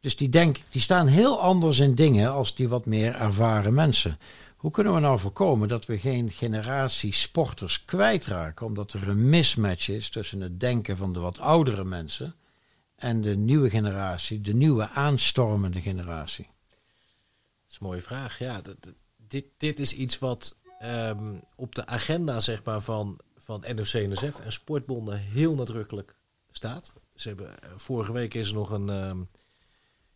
Dus die, denk, die staan heel anders in dingen als die wat meer ervaren mensen. Hoe kunnen we nou voorkomen dat we geen generatie sporters kwijtraken, omdat er een mismatch is tussen het denken van de wat oudere mensen en de nieuwe generatie, de nieuwe aanstormende generatie? Dat is een mooie vraag. Ja, dit, dit is iets wat ehm, op de agenda zeg maar, van, van NOC-NSF en sportbonden heel nadrukkelijk staat. Ze hebben, eh, vorige week is er nog een, ehm,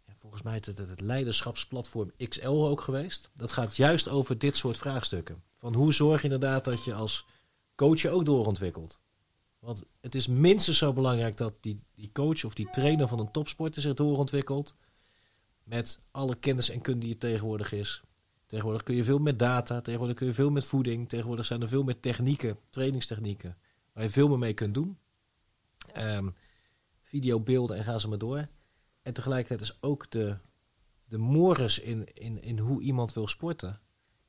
ja, volgens mij het, het leiderschapsplatform XL ook geweest. Dat gaat juist over dit soort vraagstukken. Van hoe zorg je inderdaad dat je als coach je ook doorontwikkelt. Want het is minstens zo belangrijk dat die, die coach of die trainer van een topsporter zich doorontwikkelt met alle kennis en kunde die er tegenwoordig is. Tegenwoordig kun je veel met data, tegenwoordig kun je veel met voeding, tegenwoordig zijn er veel meer technieken, trainingstechnieken, waar je veel meer mee kunt doen. Ehm, videobeelden en gaan ze maar door. En tegelijkertijd is ook de, de mores in, in, in hoe iemand wil sporten.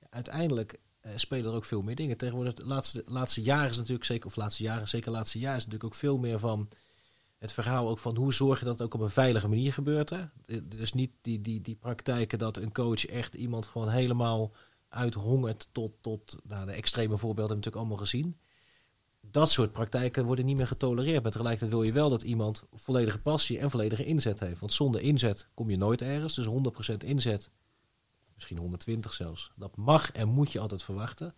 Uiteindelijk eh, spelen er ook veel meer dingen. Tegenwoordig, de laatste, laatste jaren is natuurlijk zeker, of laatste jaren, zeker laatste jaar is natuurlijk ook veel meer van het verhaal ook van hoe zorg je dat het ook op een veilige manier gebeurt. Hè? Dus niet die, die, die praktijken dat een coach echt iemand gewoon helemaal uithongert tot, tot nou, de extreme voorbeelden hebben natuurlijk allemaal gezien. Dat soort praktijken worden niet meer getolereerd. Maar tegelijkertijd wil je wel dat iemand volledige passie en volledige inzet heeft. Want zonder inzet kom je nooit ergens. Dus 100% inzet, misschien 120 zelfs. Dat mag en moet je altijd verwachten.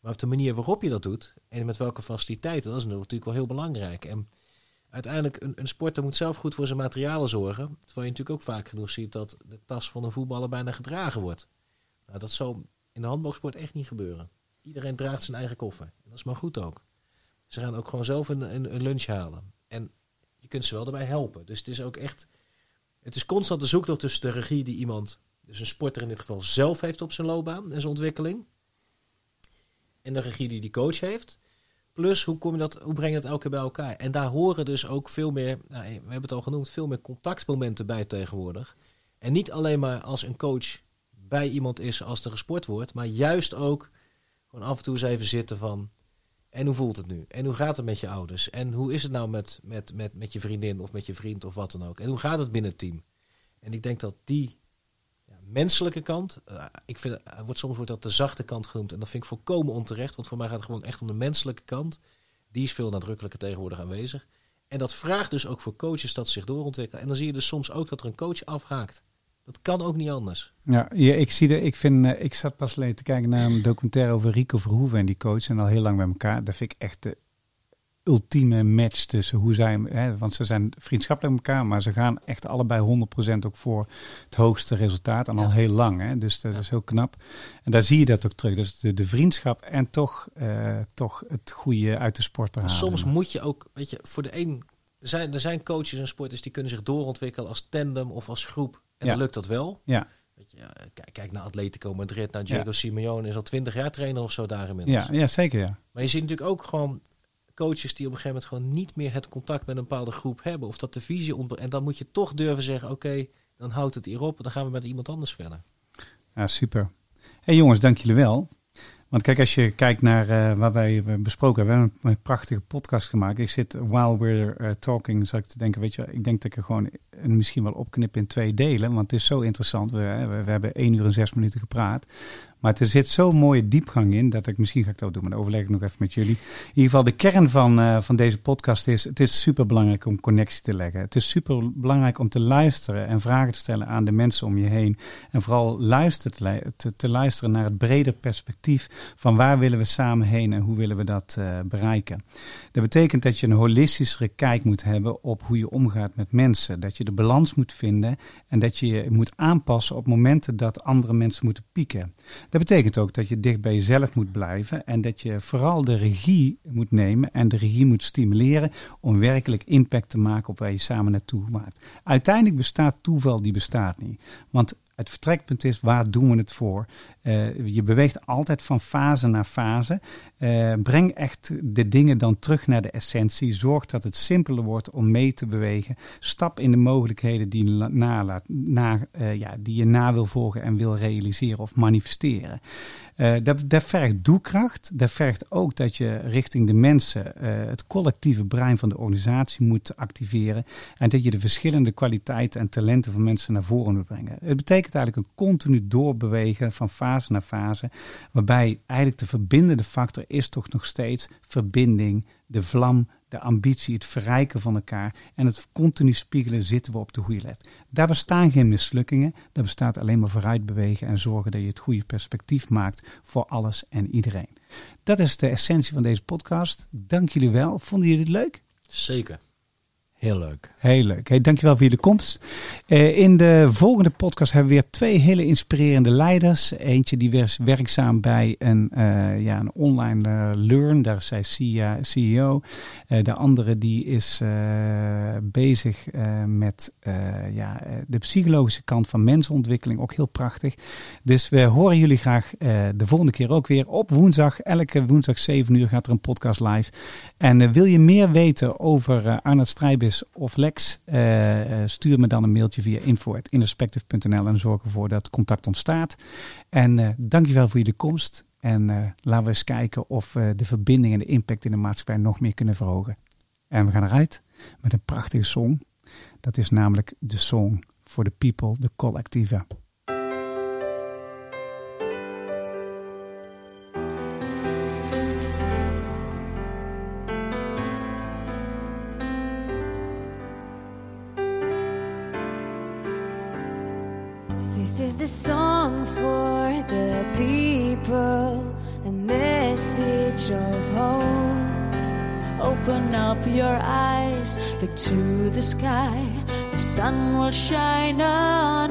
Maar op de manier waarop je dat doet en met welke faciliteiten, dat is natuurlijk wel heel belangrijk. En uiteindelijk, een, een sporter moet zelf goed voor zijn materialen zorgen. Terwijl je natuurlijk ook vaak genoeg ziet dat de tas van een voetballer bijna gedragen wordt. Nou, dat zal in de handboogsport echt niet gebeuren. Iedereen draagt zijn eigen koffer. En dat is maar goed ook. Ze gaan ook gewoon zelf een, een, een lunch halen. En je kunt ze wel daarbij helpen. Dus het is ook echt... Het is constant de zoektocht tussen de regie die iemand, dus een sporter in dit geval, zelf heeft op zijn loopbaan en zijn ontwikkeling. En de regie die die coach heeft. Plus, hoe, kom je dat, hoe breng je dat elke keer bij elkaar? En daar horen dus ook veel meer, nou, we hebben het al genoemd, veel meer contactmomenten bij tegenwoordig. En niet alleen maar als een coach bij iemand is als er gesport wordt, maar juist ook gewoon af en toe eens even zitten van, en hoe voelt het nu? En hoe gaat het met je ouders? En hoe is het nou met, met, met, met je vriendin of met je vriend of wat dan ook? En hoe gaat het binnen het team? En ik denk dat die menselijke kant, uh, ik vind, uh, wordt, soms wordt dat de zachte kant genoemd. En dat vind ik volkomen onterecht, want voor mij gaat het gewoon echt om de menselijke kant. Die is veel nadrukkelijker tegenwoordig aanwezig. En dat vraagt dus ook voor coaches dat ze zich doorontwikkelen. En dan zie je dus soms ook dat er een coach afhaakt. Dat kan ook niet anders. Ja, ik zie de, ik vind, uh, ik zat pas alleen te kijken naar een documentaire over Rico Verhoeven en die coach en al heel lang bij elkaar. Dat vind ik echt de ultieme match tussen hoe zij, hè, want ze zijn vriendschappelijk met elkaar, maar ze gaan echt allebei 100% ook voor het hoogste resultaat en ja. al heel lang. Hè, dus dat is heel knap. En daar zie je dat ook terug. Dus de, de vriendschap en toch, uh, toch het goede uit de sport te halen. Soms moet je ook, weet je, voor de een, er zijn, er zijn coaches en sporters die kunnen zich doorontwikkelen als tandem of als groep. En ja. dan lukt dat wel. Ja. Kijk, kijk naar Atletico Madrid, naar Diego ja. Simeone is al twintig jaar trainer of zo daar inmiddels. Ja, ja, zeker ja. Maar je ziet natuurlijk ook gewoon coaches die op een gegeven moment gewoon niet meer het contact met een bepaalde groep hebben. Of dat de visie ontbreekt. En dan moet je toch durven zeggen, oké, dan houdt het hierop. Dan gaan we met iemand anders verder. Ja, super. hey jongens, dank jullie wel. Want kijk, als je kijkt naar uh, waar wij besproken hebben, we hebben een prachtige podcast gemaakt. Ik zit, while we're uh, talking, zat ik te denken, weet je, ik denk dat ik er gewoon misschien wel opknip in twee delen. Want het is zo interessant. We, we, hebben één uur en zes minuten gepraat. Maar er zit zo'n mooie diepgang in dat ik misschien ga ik dat doen, maar dan overleg ik nog even met jullie. In ieder geval, de kern van, van deze podcast is: het is super belangrijk om connectie te leggen. Het is super belangrijk om te luisteren en vragen te stellen aan de mensen om je heen. En vooral luisteren te, te, te luisteren naar het breder perspectief van waar willen we samen heen en hoe willen we dat uh, bereiken. Dat betekent dat je een holistischere kijk moet hebben op hoe je omgaat met mensen. Dat je de balans moet vinden en dat je je moet aanpassen op momenten dat andere mensen moeten pieken. Dat betekent ook dat je dicht bij jezelf moet blijven en dat je vooral de regie moet nemen en de regie moet stimuleren om werkelijk impact te maken op waar je samen naartoe maakt. Uiteindelijk bestaat toeval, die bestaat niet. Want het vertrekpunt is, waar doen we het voor? Uh, je beweegt altijd van fase naar fase. Uh, breng echt de dingen dan terug naar de essentie. Zorg dat het simpeler wordt om mee te bewegen. Stap in de mogelijkheden die, na, na, uh, ja, die je na wil volgen en wil realiseren of manifesteren. dat, dat vergt doekracht. Dat vergt ook dat je richting de mensen het collectieve brein van de organisatie moet activeren. En dat je de verschillende kwaliteiten en talenten van mensen naar voren moet brengen. Het betekent eigenlijk een continu doorbewegen van fase fase na fase. Waarbij eigenlijk de verbindende factor is toch nog steeds verbinding, de vlam, de ambitie, het verrijken van elkaar en het continu spiegelen zitten we op de goede let. Daar bestaan geen mislukkingen, daar bestaat alleen maar vooruit bewegen en zorgen dat je het goede perspectief maakt voor alles en iedereen. Dat is de essentie van deze podcast. Dank jullie wel. Vonden jullie het leuk? Zeker. Heel leuk. Heel leuk. Hey, dankjewel voor jullie komst. Uh, in de volgende podcast hebben we weer twee hele inspirerende leiders. Eentje die was werkzaam bij een, uh, ja, een online uh, learn, daar is zij CEO. de andere die is bezig met ja, de psychologische kant van mensenontwikkeling, ook heel prachtig. Dus we horen jullie graag de volgende keer ook weer op woensdag. Elke woensdag 7 uur gaat er een podcast live. En wil je meer weten over Arnold Strijber Of Lex, eh, eh, stuur me dan een mailtje via info.introspective.nl en zorg ervoor dat contact ontstaat. En eh dankjewel voor jullie komst. En laten we eens kijken of we de verbinding en de impact in de maatschappij nog meer kunnen verhogen. En we gaan eruit met een prachtige song. Dat is namelijk de song for the people, de collectieve. Look to the sky, the sun will shine on